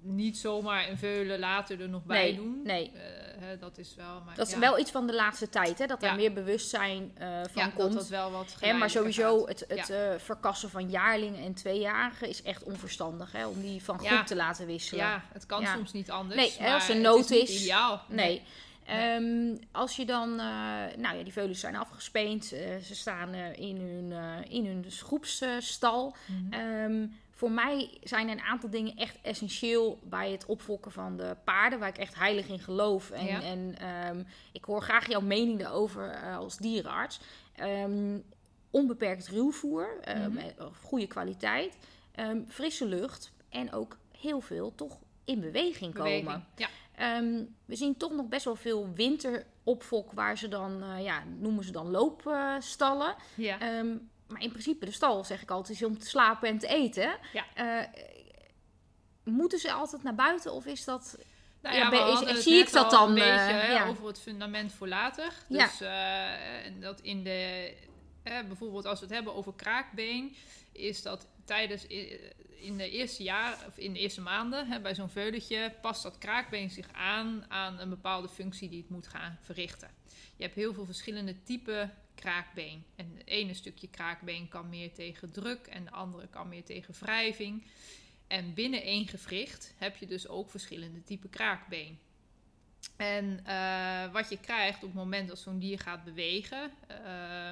niet zomaar een veulen later er nog bij doen. nee. Eh, hè, dat is wel. Maar, Dat is wel iets van de laatste tijd, hè? dat er Ja. meer bewustzijn van ja, komt. dat dat wel wat Hè, maar sowieso gaat. het, het verkassen van jaarlingen en tweejarigen is echt onverstandig. Hè, om die van groep te laten wisselen. Ja, het kan soms niet anders. Nee, als er nood is. niet is. ideaal. Nee. Ehm, als je dan, eh, nou ja, die veulens zijn afgespeend, eh, ze staan eh, in, hun, in hun groepsstal. Mhm. Ehm, voor mij zijn een aantal dingen echt essentieel bij het opfokken van de paarden, waar ik echt heilig in geloof. En, Ja. en ehm, ik hoor graag jouw mening daarover als dierenarts. Onbeperkt ruwvoer, eh, goede kwaliteit, frisse lucht en ook heel veel toch in beweging komen. Beweging. Ja. Ehm, we zien toch nog best wel veel winteropfok waar ze dan, eh, ja, noemen ze dan loopstallen. Ja. Ehm, maar in principe, de stal, zeg ik altijd, is om te slapen en te eten. Ja. Eh, moeten ze altijd naar buiten of is dat... Nou Ja, is- zie ik dat dan, een beetje eh, hè, ja. over het fundament voor later. Dus en dat in de, bijvoorbeeld als we het hebben over kraakbeen, is dat tijdens in, de eerste jaar, of in de eerste maanden, hè, bij zo'n veulentje, past dat kraakbeen zich aan aan een bepaalde functie die het moet gaan verrichten. Je hebt heel veel verschillende typen kraakbeen. En het ene stukje kraakbeen kan meer tegen druk en de andere kan meer tegen wrijving. En binnen één gewricht heb je dus ook verschillende typen kraakbeen. En uh, wat je krijgt op het moment dat zo'n dier gaat bewegen, uh,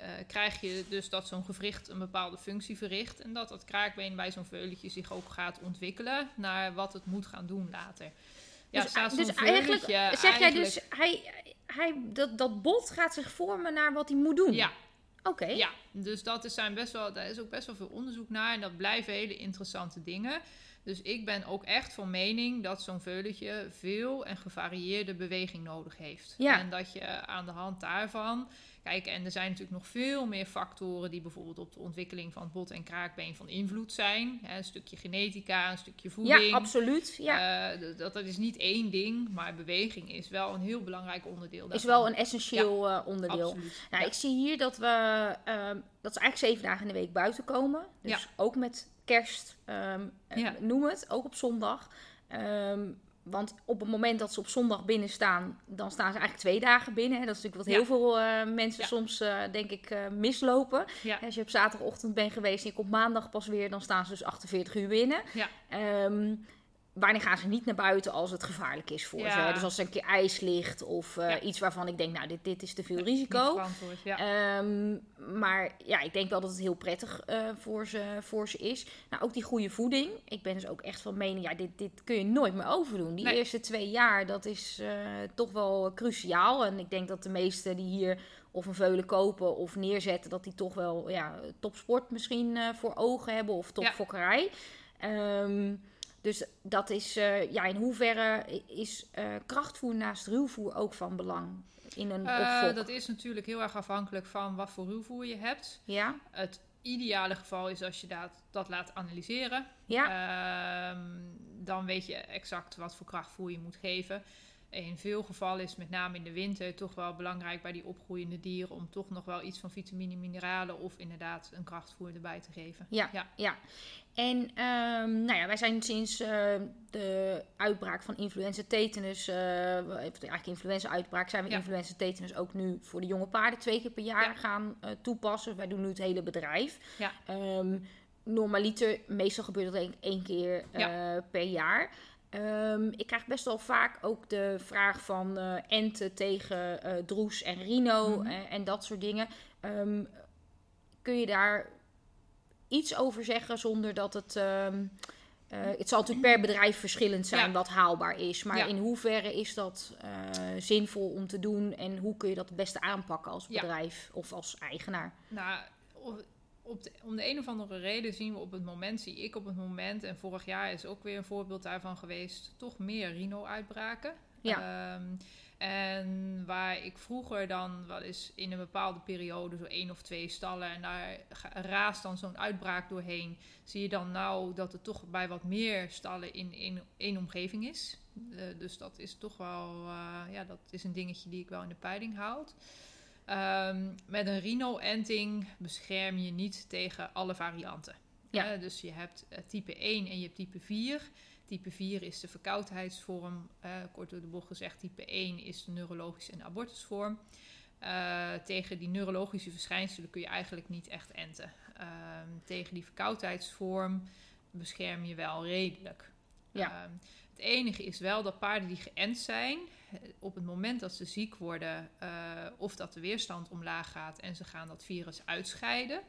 uh, krijg je dus dat zo'n gewricht een bepaalde functie verricht. En dat dat kraakbeen bij zo'n veulentje zich ook gaat ontwikkelen naar wat het moet gaan doen later. Ja, dus, staat dus eigenlijk zeg jij dus, hij, hij, dat, dat bot gaat zich vormen naar wat hij moet doen? Ja. Oké. Ja, dus dat is, zijn best wel, daar is ook best wel veel onderzoek naar. En dat blijven hele interessante dingen. Dus ik ben ook echt van mening dat zo'n veulentje veel en gevarieerde beweging nodig heeft. Ja. En dat je aan de hand daarvan Kijk, en er zijn natuurlijk nog veel meer factoren die bijvoorbeeld op de ontwikkeling van het bot en kraakbeen van invloed zijn. Een stukje genetica, een stukje voeding. Ja, absoluut. Ja. Uh, dat, dat is niet één ding, maar beweging is wel een heel belangrijk onderdeel. Daarvan. Is wel een essentieel ja, uh, onderdeel. Absoluut. Nou, ja. ik zie hier dat we, uh, dat ze eigenlijk zeven dagen in de week buiten komen. Dus Ja. ook met kerst, um, Ja. noem het, ook op zondag. Um, want op het moment dat ze op zondag binnen staan, dan staan ze eigenlijk twee dagen binnen. Hè. Dat is natuurlijk wat Ja. heel veel uh, mensen Ja. soms, uh, denk ik, uh, mislopen. Ja. Als je op zaterdagochtend bent geweest en je komt maandag pas weer, dan staan ze dus 48 uur binnen. Ja. Um, wanneer gaan ze niet naar buiten als het gevaarlijk is voor Ja. ze? Dus als er een keer ijs ligt of uh, Ja. iets waarvan ik denk, nou, dit, dit is te veel risico. ja. Um, maar ja, ik denk wel dat het heel prettig uh, voor, ze, voor ze is. Nou, ook die goede voeding. Ik ben dus ook echt van mening, ja, dit, dit kun je nooit meer overdoen. Die Nee. eerste twee jaar, dat is uh, toch wel cruciaal. En ik denk dat de meesten die hier of een veulen kopen of neerzetten, dat die toch wel ja, topsport misschien voor ogen hebben of topfokkerij. Ja. Um, dus dat is, uh, ja, in hoeverre is uh, krachtvoer naast ruwvoer ook van belang in een uh, Dat is natuurlijk heel erg afhankelijk van wat voor ruwvoer je hebt. Ja. Het ideale geval is als je dat, dat laat analyseren. Ja. dan weet je exact wat voor krachtvoer je moet geven. In veel gevallen is met name in de winter toch wel belangrijk bij die opgroeiende dieren om toch nog wel iets van vitamine, mineralen of inderdaad een krachtvoer erbij te geven. Ja, ja. ja. En um, nou ja, wij zijn sinds uh, de uitbraak van influenza tetanus, uh, eigenlijk influenza uitbraak, zijn we Ja. influenza tetanus ook nu voor de jonge paarden twee keer per jaar Ja. gaan uh, toepassen. Wij doen nu het hele bedrijf. Ja. Um, normaliter, meestal gebeurt dat één, één keer per jaar. Um, ik krijg best wel vaak ook de vraag van uh, enten tegen uh, droes en rhino Mhm. en, en dat soort dingen. Um, kun je daar iets over zeggen zonder dat het. Um, uh, het zal natuurlijk per bedrijf verschillend zijn Ja. wat haalbaar is. Maar Ja. in hoeverre is dat zinvol om te doen en hoe kun je dat het beste aanpakken als Ja. bedrijf of als eigenaar? Nou, op- de, om de een of andere reden zien we op het moment, zie ik op het moment, en vorig jaar is ook weer een voorbeeld daarvan geweest, toch meer rhino-uitbraken. Ja. Ehm, en waar ik vroeger dan wel eens in een bepaalde periode zo één of twee stallen en daar raast dan zo'n uitbraak doorheen, zie je dan nou dat het toch bij wat meer stallen in één, één omgeving is. Uh, dus dat is toch wel, uh, ja, dat is een dingetje die ik wel in de peiling houd. Um, met een rhino-enting bescherm je niet tegen alle varianten. Ja. Uh, dus je hebt uh, type 1 en je hebt type 4. Type 4 is de verkoudheidsvorm. Uh, kort door de bocht gezegd, type 1 is de neurologische en abortusvorm. Tegen die neurologische verschijnselen kun je eigenlijk niet echt enten. Uh, tegen die verkoudheidsvorm bescherm je wel redelijk. Ja. Uh, het enige is wel dat paarden die geënt zijn, op het moment dat ze ziek worden uh, of dat de weerstand omlaag gaat en ze gaan dat virus uitscheiden,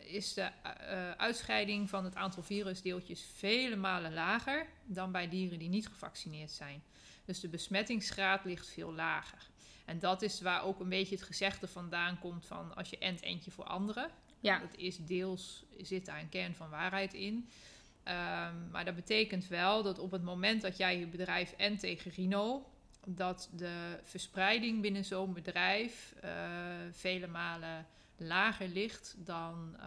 is de uh, uitscheiding van het aantal virusdeeltjes vele malen lager dan bij dieren die niet gevaccineerd zijn. Dus de besmettingsgraad ligt veel lager. En dat is waar ook een beetje het gezegde vandaan komt van als je ent eentje voor anderen. Ja. Dat is deels, zit daar een kern van waarheid in. Um, maar dat betekent wel dat op het moment dat jij je bedrijf ent tegen rhino, dat de verspreiding binnen zo'n bedrijf uh, vele malen lager ligt dan uh,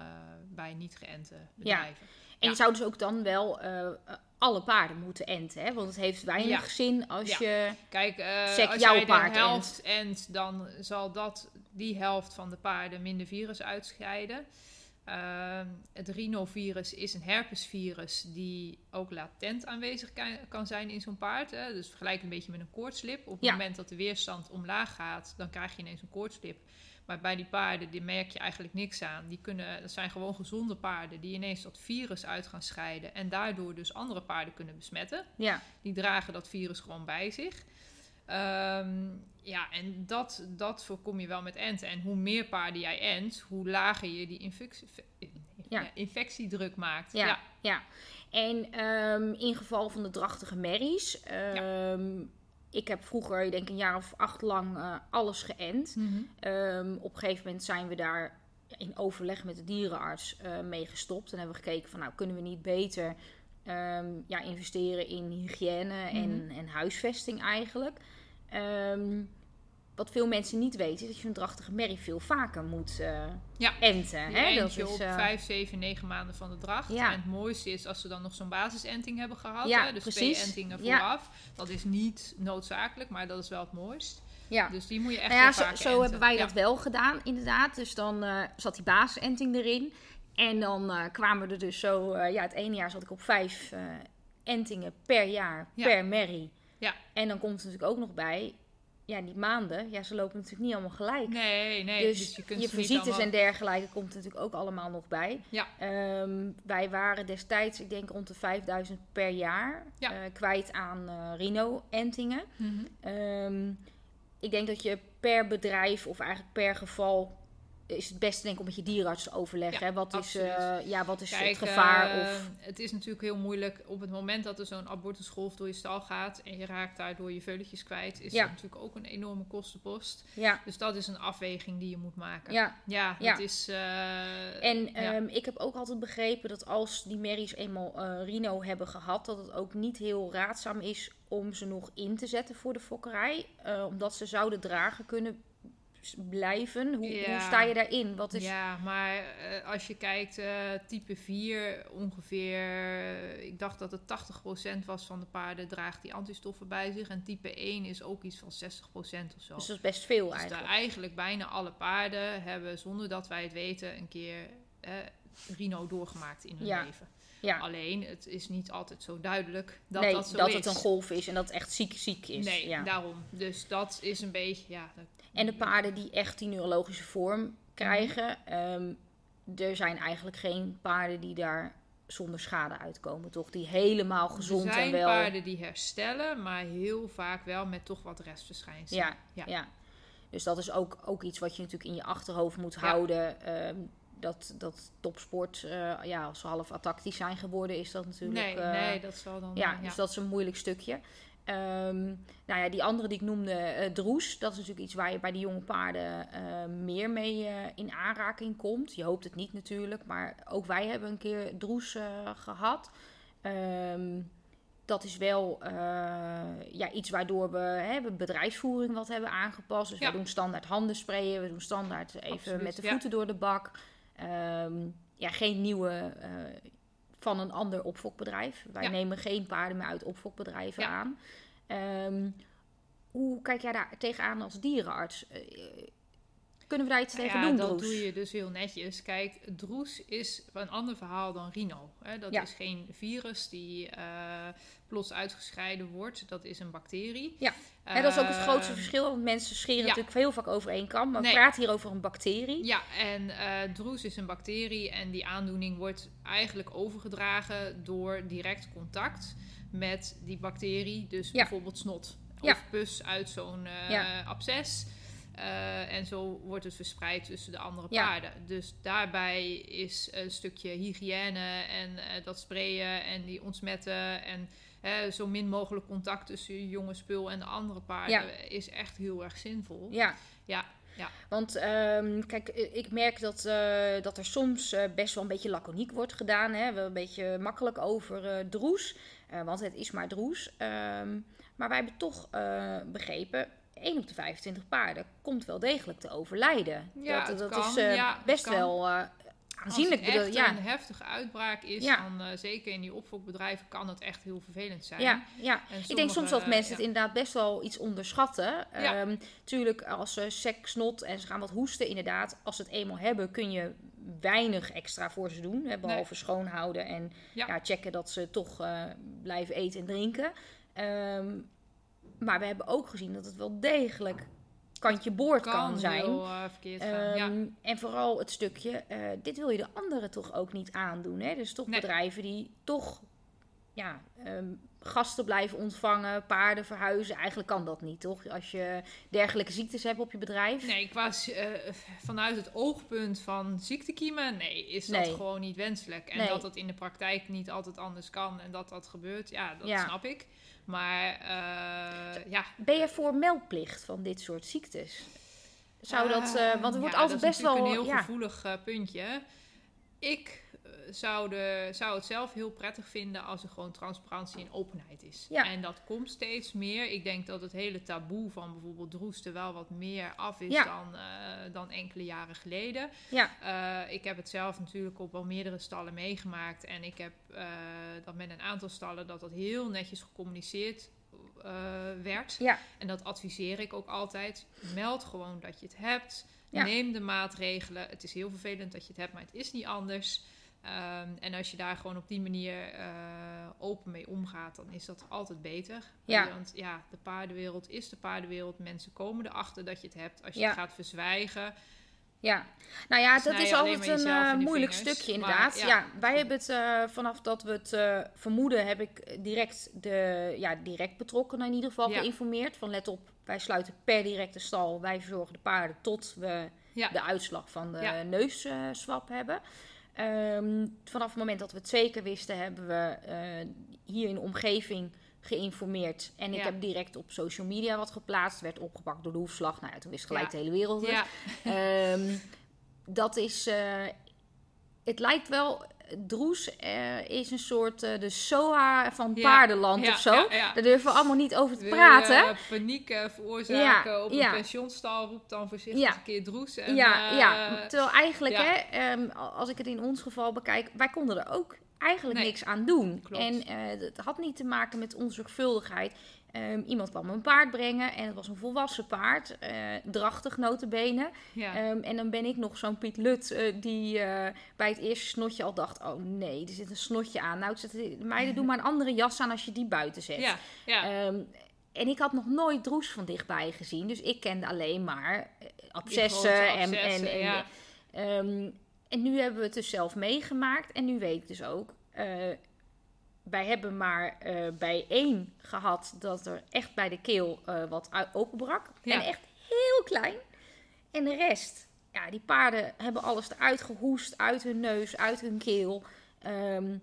bij niet geënte bedrijven. Ja. En ja. je zou dus ook dan wel uh, alle paarden moeten enten, hè? Want het heeft weinig ja. zin als je Kijk, zeg, als jouw jij paard de helft ent, dan zal dat die helft van de paarden minder virus uitscheiden. Ehm, het rhinovirus is een herpesvirus die ook latent aanwezig kan, kan zijn in zo'n paard. Hè? Dus vergelijk een beetje met een koortslip. Op het Ja. moment dat de weerstand omlaag gaat, dan krijg je ineens een koortslip. Maar bij die paarden, die merk je eigenlijk niks aan. Die kunnen, dat zijn gewoon gezonde paarden die ineens dat virus uit gaan scheiden. En daardoor dus andere paarden kunnen besmetten. Ja, Die dragen dat virus gewoon bij zich. Ehm, ja, en dat, dat voorkom je wel met enten. En hoe meer paarden jij ent, hoe lager je die infectie, Ja. ja, infectiedruk maakt. ja, ja. ja. En ehm, in geval van de drachtige merries. ehm, Ik heb vroeger, ik denk een jaar of acht lang, eh, alles geënt. Mhm. Op een gegeven moment zijn we daar in overleg met de dierenarts eh, mee gestopt. En hebben we gekeken van, nou, kunnen we niet beter ehm, ja, investeren in hygiëne en, en huisvesting eigenlijk. Ehm, wat veel mensen niet weten, is dat je een drachtige merrie veel vaker moet eh, Ja. enten. Die hè? eent Dat is, op eh, 5, 7, 9 maanden van de dracht. Ja. En het mooiste is als ze dan nog zo'n basisenting hebben gehad. Ja, hè? Dus precies. twee entingen Ja. vooraf. Dat is niet noodzakelijk, maar dat is wel het mooist. ja. Dus die moet je echt Nou ja, zo, hebben wij dat wel gedaan, inderdaad. Dus dan eh, zat die basisenting erin. En dan eh, kwamen er dus zo... eh, ja, het ene jaar zat ik op vijf eh, entingen per jaar, Ja. per merrie. Ja. En dan komt er natuurlijk ook nog bij... Ja, die maanden, ja, ze lopen natuurlijk niet allemaal gelijk. Nee, nee. dus, Dus, je, je kunt niet visites allemaal- en dergelijke komt er natuurlijk ook allemaal nog bij. Ja. Ehm, wij waren destijds, ik denk rond de 5000 per jaar Ja. kwijt aan rhino-entingen. Mhm. Ehm, ik denk dat je per bedrijf of eigenlijk per geval is het beste denk ik om met je dierenarts te overleggen. Ja? Wat, is, eh, ja, wat is Kijk, het gevaar? eh, of, Het is natuurlijk heel moeilijk op het moment dat er zo'n abortusgolf door je stal gaat en je raakt daardoor je veuletjes kwijt, is Ja. dat natuurlijk ook een enorme kostenpost. ja, Dus dat is een afweging die je moet maken. ja. Ja, het is. eh, En ehm, ik heb ook altijd begrepen dat als die merries eenmaal rhino hebben gehad, dat het ook niet heel raadzaam is om ze nog in te zetten voor de fokkerij. omdat ze zouden dragen kunnen blijven. Hoe, Ja. hoe sta je daarin? Wat is... Ja, maar eh, als je kijkt, eh, type 4 ongeveer, eh, ik dacht dat het 80% was van de paarden draagt die antistoffen bij zich. En type 1 is ook iets van 60% of zo. Dus dat is best veel Dus eigenlijk. eigenlijk bijna alle paarden hebben, zonder dat wij het weten, een keer eh, rhino doorgemaakt in hun Ja. leven. Ja. Alleen, het is niet altijd zo duidelijk dat nee, dat zo dat is. het een golf is en dat het echt ziek ziek is. Nee, ja. daarom. Dus dat is een beetje, ja... dat- En de paarden die echt die neurologische vorm krijgen, ehm, er zijn eigenlijk geen paarden die daar zonder schade uitkomen, toch? Die helemaal gezond er zijn wel. paarden die herstellen, maar heel vaak wel met toch wat restverschijnselen. Ja, Ja. ja. Dus dat is ook, ook iets wat je natuurlijk in je achterhoofd moet Ja. houden. ehm, dat, dat topsport, eh, ja, als ze half atactisch zijn geworden, is dat natuurlijk. Nee, eh, nee, dat zal dan... Ja, eh, dus dat is een moeilijk stukje. Ehm, nou ja, die andere die ik noemde, droes, dat is natuurlijk iets waar je bij die jonge paarden meer mee in aanraking komt. Je hoopt het niet natuurlijk, maar ook wij hebben een keer droes eh, gehad. Ehm, dat is wel ja, iets waardoor we hè, bedrijfsvoering wat hebben aangepast. Dus Ja. we doen standaard handen sprayen, we doen standaard even Absoluut, met de ja. voeten door de bak. Ehm, ja, geen nieuwe eh, van een ander opfokbedrijf. Wij Ja. nemen geen paarden meer uit opfokbedrijven Ja. aan. Ehm, hoe kijk jij daar tegenaan als dierenarts? Eh, kunnen we daar iets Nou tegen ja, doen, dat doe je dus heel netjes. Kijk, droes is een ander verhaal dan rhino. Hè? Dat Ja. is geen virus die eh, plots uitgescheiden wordt. Dat is een bacterie. Ja. Hè, dat is ook het grootste verschil, want mensen scheren ja. natuurlijk heel vaak over één kam. Maar we praten hier over een bacterie. Ja, en eh droes is een bacterie en die aandoening wordt eigenlijk overgedragen door direct contact met die bacterie. Dus Ja. bijvoorbeeld snot Ja. of pus uit zo'n absces. Eh, en zo wordt het verspreid tussen de andere Ja. paarden. Dus daarbij is een stukje hygiëne en dat sprayen en die ontsmetten en hè, zo min mogelijk contact tussen je jonge spul en de andere paarden is echt heel erg zinvol. Ja. Ja, ja. Want ehm, kijk, ik merk dat, eh, dat er soms eh, best wel een beetje laconiek wordt gedaan. Hè? Wel een beetje makkelijk over eh, droes. Want het is maar droes. Ehm, maar wij hebben toch begrepen... 1 op de 25 paarden komt wel degelijk te overlijden. Ja, dat het dat kan. is Ja, best wel eh. Als het bedoel- echt ja. een heftige uitbraak is, Ja. dan eh, zeker in die opfokbedrijven kan het echt heel vervelend zijn. Ja, ja. Ik denk soms dat mensen ja. het inderdaad best wel iets onderschatten. Ehm, tuurlijk, als ze sek, snot en ze gaan wat hoesten, inderdaad. Als ze het eenmaal hebben, kun je weinig extra voor ze doen. Hè, behalve schoonhouden en Ja. ja. checken dat ze toch eh, blijven eten en drinken. Ehm, maar we hebben ook gezien dat het wel degelijk kantje boord kan, zijn. heel eh, verkeerd gaan. ja. Ehm, En vooral het stukje, eh, dit wil je de anderen toch ook niet aandoen. Hè? Dus toch Nee. bedrijven die toch ja, ehm, gasten blijven ontvangen, paarden verhuizen. Eigenlijk kan dat niet, toch? Als je dergelijke ziektes hebt op je bedrijf. Nee, qua, eh, vanuit het oogpunt van ziektekiemen, nee, is dat Nee. gewoon niet wenselijk. En Nee. dat dat in de praktijk niet altijd anders kan en dat dat gebeurt, ja, dat Ja. snap ik. Maar eh, ja, Ben je voor meldplicht van dit soort ziektes? Zou dat, eh, want er wordt ja, altijd dat is best wel... natuurlijk een heel ja, gevoelig eh, puntje. Ik eh, zou, het zelf heel prettig vinden als er gewoon transparantie en openheid is. Ja. En dat komt steeds meer. Ik denk dat het hele taboe van bijvoorbeeld droesten wel wat meer af is Ja. dan, eh, dan enkele jaren geleden. ja, Eh, ik heb het zelf natuurlijk op wel meerdere stallen meegemaakt. En ik heb eh, dat met een aantal stallen dat dat heel netjes gecommuniceerd werd. ja, En dat adviseer ik ook altijd. Meld gewoon dat je het hebt. Ja. Neem de maatregelen. Het is heel vervelend dat je het hebt, maar het is niet anders. Ehm, en als je daar gewoon op die manier eh, open mee omgaat, dan is dat altijd beter. Ja. Want ja, de paardenwereld is de paardenwereld. Mensen komen erachter dat je het hebt. Als je Ja. het gaat verzwijgen, ja. Nou ja, dat is altijd een eh, moeilijk vingers. stukje Maar, inderdaad. ja. ja. wij hebben het eh, vanaf dat we het vermoeden, heb ik direct, de, ja, direct betrokkenen in ieder geval geïnformeerd. Van let op, wij sluiten per direct de stal. Wij verzorgen de paarden tot we de uitslag van de Ja. neusswap hebben. Ehm, vanaf het moment dat we het zeker wisten, hebben we eh, hier in de omgeving geïnformeerd. En ik Ja. heb direct op social media wat geplaatst. Werd opgepakt door de hoefslag. Nou ja, toen wist gelijk Ja. de hele wereld het. ja, Ehm, dat is... eh, het lijkt wel... Droes eh, is een soort eh, de SOA van Ja. paardenland Ja, of zo. ja. Daar durven we allemaal niet over te Wil je, praten. eh, paniek veroorzaken op een pensionstal, roep dan voorzichtig een keer droes. En, ja, ja, terwijl eigenlijk, hè, ehm, als ik het in ons geval bekijk, wij konden er ook eigenlijk Nee, niks aan doen. klopt. En het had niet te maken met onzorgvuldigheid. Ehm, iemand kwam een paard brengen en het was een volwassen paard, eh, drachtig notenbenen. ja. Ehm, en dan ben ik nog zo'n Piet Lut eh, die eh, bij het eerste snotje al dacht, oh nee, er zit een snotje aan. Nou, zet, meiden, doe maar een andere jas aan als je die buiten zet. ja, ja. Ehm, en ik had nog nooit droes van dichtbij gezien. Dus ik kende alleen maar abscessen. En, en, en, ehm, en nu hebben we het dus zelf meegemaakt. En nu weet ik dus ook... wij hebben maar eh, bij één gehad dat er echt bij de keel eh, wat openbrak. Ja. En echt heel klein. En de rest... Ja, die paarden hebben alles eruit gehoest. Uit hun neus, uit hun keel. Ehm,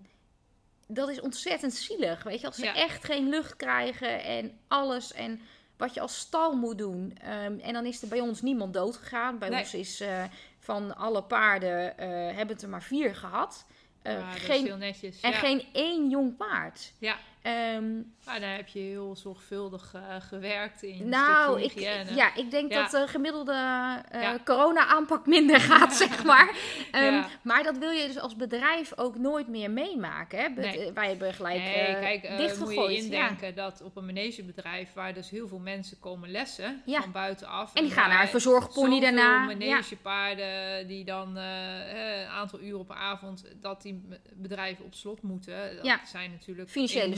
dat is ontzettend zielig. Weet je, als ze Ja. echt geen lucht krijgen en alles. En wat je als stal moet doen. Ehm, en dan is er bij ons niemand dood gegaan. Bij Nee. ons is eh, van alle paarden hebben het er maar vier gehad. Eh, Ja, dat is geen, heel netjes. en ja. geen één jong paard. Ja, Ehm, maar daar heb je heel zorgvuldig eh, gewerkt in nou, ik, ja, ik denk Ja. dat de gemiddelde eh, Ja. corona-aanpak minder gaat, zeg maar. Ehm, Ja. Maar dat wil je dus als bedrijf ook nooit meer meemaken. Hè? Be- Nee. Wij hebben gelijk Nee, eh, kijk, eh, moet dichtgegooid. je indenken dat op een manegebedrijf waar dus heel veel mensen komen lessen van buitenaf. En die gaan naar een verzorgpony daarna. Manegepaarden die dan eh, een aantal uur op een avond dat die bedrijven op slot moeten. Dat Ja. zijn natuurlijk Financiële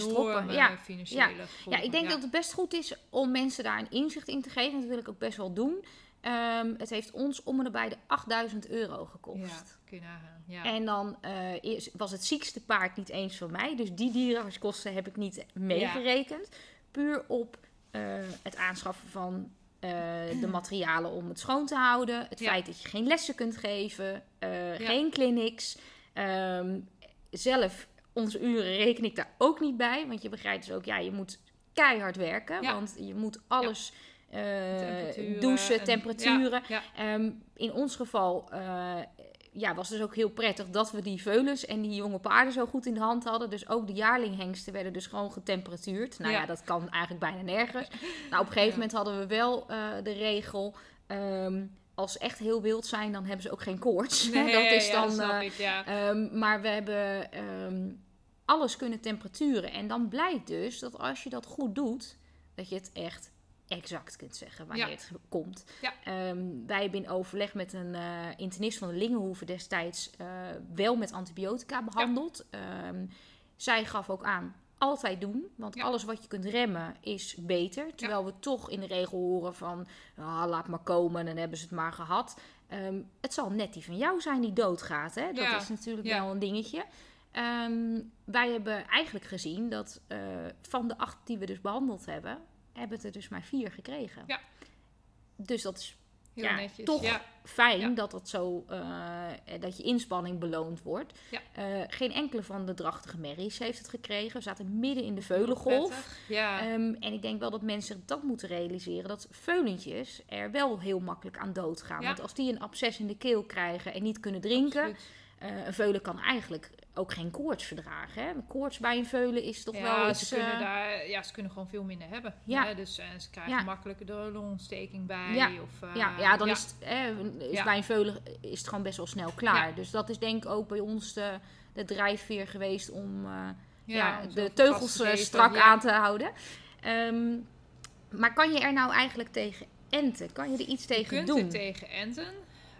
ja. financiële Ja, gevolgen. ik denk dat het best goed is om mensen daar een inzicht in te geven. En dat wil ik ook best wel doen. Ehm, het heeft ons om en nabij de 8000 euro gekost. Ja, kun je nagaan. Ja. En dan eh, is- was het ziekste paard niet eens van mij. Dus die dierenartskosten heb ik niet meegerekend. Puur op eh, het aanschaffen van eh, de materialen om het schoon te houden. Het Ja. feit dat je geen lessen kunt geven. Ja. Geen clinics. Ehm, zelf, onze uren reken ik daar ook niet bij. Want je begrijpt dus ook, ja, je moet keihard werken. Ja. Want je moet alles eh, Temperaturen douchen, en- temperaturen. Ehm, in ons geval eh, ja, was het dus ook heel prettig dat we die veulens en die jonge paarden zo goed in de hand hadden. Dus ook de jaarlinghengsten werden dus gewoon getemperatuurd. Nou ja, Ja. dat kan eigenlijk bijna nergens. Nou, op een gegeven moment hadden we wel eh, de regel... ehm, als ze echt heel wild zijn, dan hebben ze ook geen koorts. Nee, dat is dan. snap eh, ik, ja. Ehm, maar we hebben alles kunnen temperaturen. En dan blijkt dus dat als je dat goed doet, dat je het echt exact kunt zeggen wanneer Ja. het komt. Ja. Ehm, wij hebben in overleg met een eh, internist van de Lingenhoeve destijds eh, wel met antibiotica behandeld. Ehm, zij gaf ook aan. Altijd doen, want Ja. alles wat je kunt remmen is beter. Terwijl we toch in de regel horen van, ah, laat maar komen en dan hebben ze het maar gehad. Ehm, het zal net die van jou zijn die doodgaat. Hè? Dat Ja, is natuurlijk wel een dingetje. Ehm, wij hebben eigenlijk gezien dat eh, van de acht die we dus behandeld hebben, hebben het er dus maar vier gekregen. Ja. Dus dat is Heel ja, netjes. toch Ja. fijn Ja. dat, dat, zo, eh, dat je inspanning beloond wordt. Ja. Eh, geen enkele van de drachtige merries heeft het gekregen. We zaten midden in de veulengolf. Ja. Ehm, en ik denk wel dat mensen dat moeten realiseren. Dat veulentjes er wel heel makkelijk aan doodgaan. Ja. Want als die een absces in de keel krijgen en niet kunnen drinken. Absoluut. Eh, een veulen kan eigenlijk ook geen koorts verdragen. Hè? Een koorts bij een veulen is toch ja, wel eens... ze kunnen eh, daar, ja, ze kunnen gewoon veel minder hebben. Ja. Hè? Dus eh, ze krijgen Ja. makkelijker de longontsteking bij. Ja. Of, ja, ja, dan ja. is, het, hè, is bij een veulen is het gewoon best wel snel klaar. Dus dat is denk ik ook bij ons de, de drijfveer geweest om... Ja, om de teugels te strak aan te houden. Ehm, maar kan je er nou eigenlijk tegen enten? Kan je er iets Je tegen kunt doen? er tegen enten.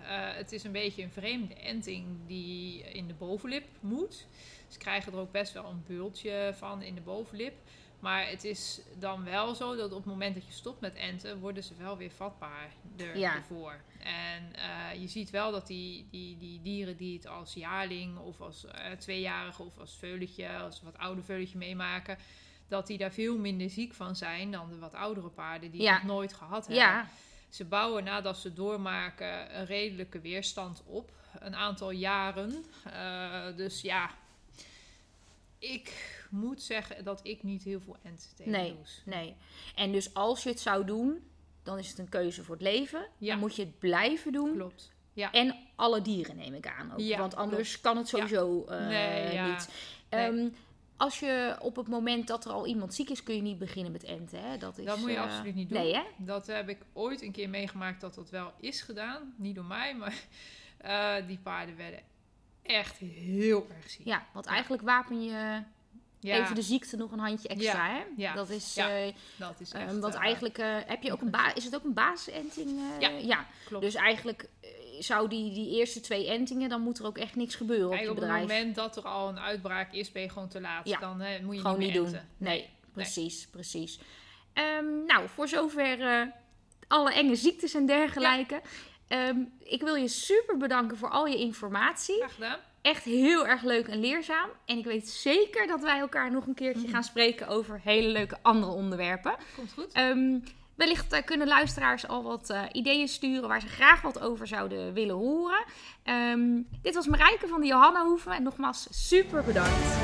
Eh, het is een beetje een vreemde enting die in de bovenlip moet. Ze krijgen er ook best wel een bultje van in de bovenlip. Maar het is dan wel zo dat op het moment dat je stopt met enten, worden ze wel weer vatbaar er, Ja. ervoor. En eh, je ziet wel dat die, die, die dieren die het als jaarling of als eh, tweejarige of als veuletje, als wat oude veuletje meemaken, dat die daar veel minder ziek van zijn dan de wat oudere paarden die Ja. het nooit gehad hebben. Ja, Ze bouwen nadat ze doormaken een redelijke weerstand op. Een aantal jaren. Eh, dus ja, ik moet zeggen dat ik niet heel veel ent tegen Nee. doe. nee. En dus als je het zou doen, dan is het een keuze voor het leven. Ja. Dan moet je het blijven doen. Klopt. Ja. En alle dieren neem ik aan ook. Ja, Want anders kan het sowieso eh, Nee, ja. niet. Nee. Als je op het moment dat er al iemand ziek is, kun je niet beginnen met enten. Hè? Dat, is, Dat moet je eh, absoluut niet doen. Nee, hè? Dat heb ik ooit een keer meegemaakt dat dat wel is gedaan. Niet door mij, maar eh, die paarden werden echt heel erg ziek. Ja, want eigenlijk wapen je Ja, even de ziekte nog een handje extra, hè? ja, Dat is... eh, dat is echt... want eigenlijk heb je ook een ba- is het ook een basisenting? Ja. klopt. Dus eigenlijk zou die, die eerste twee entingen, dan moet er ook echt niks gebeuren Kijk, op op het bedrijf. moment dat er al een uitbraak is, ben je gewoon te laat. Ja, Dan hè, moet je Gewoon niet niet meer doen. Nee, precies, precies. Ehm, nou, voor zover eh, alle enge ziektes en dergelijke. Ehm, ik wil je super bedanken voor al je informatie. Graag gedaan. Echt heel erg leuk en leerzaam. En ik weet zeker dat wij elkaar nog een keertje gaan spreken over hele leuke andere onderwerpen. Komt goed. Ehm, wellicht eh, kunnen luisteraars al wat eh, ideeën sturen waar ze graag wat over zouden willen horen. Ehm, dit was Marijke van de Johanna Hoeven. En nogmaals super bedankt.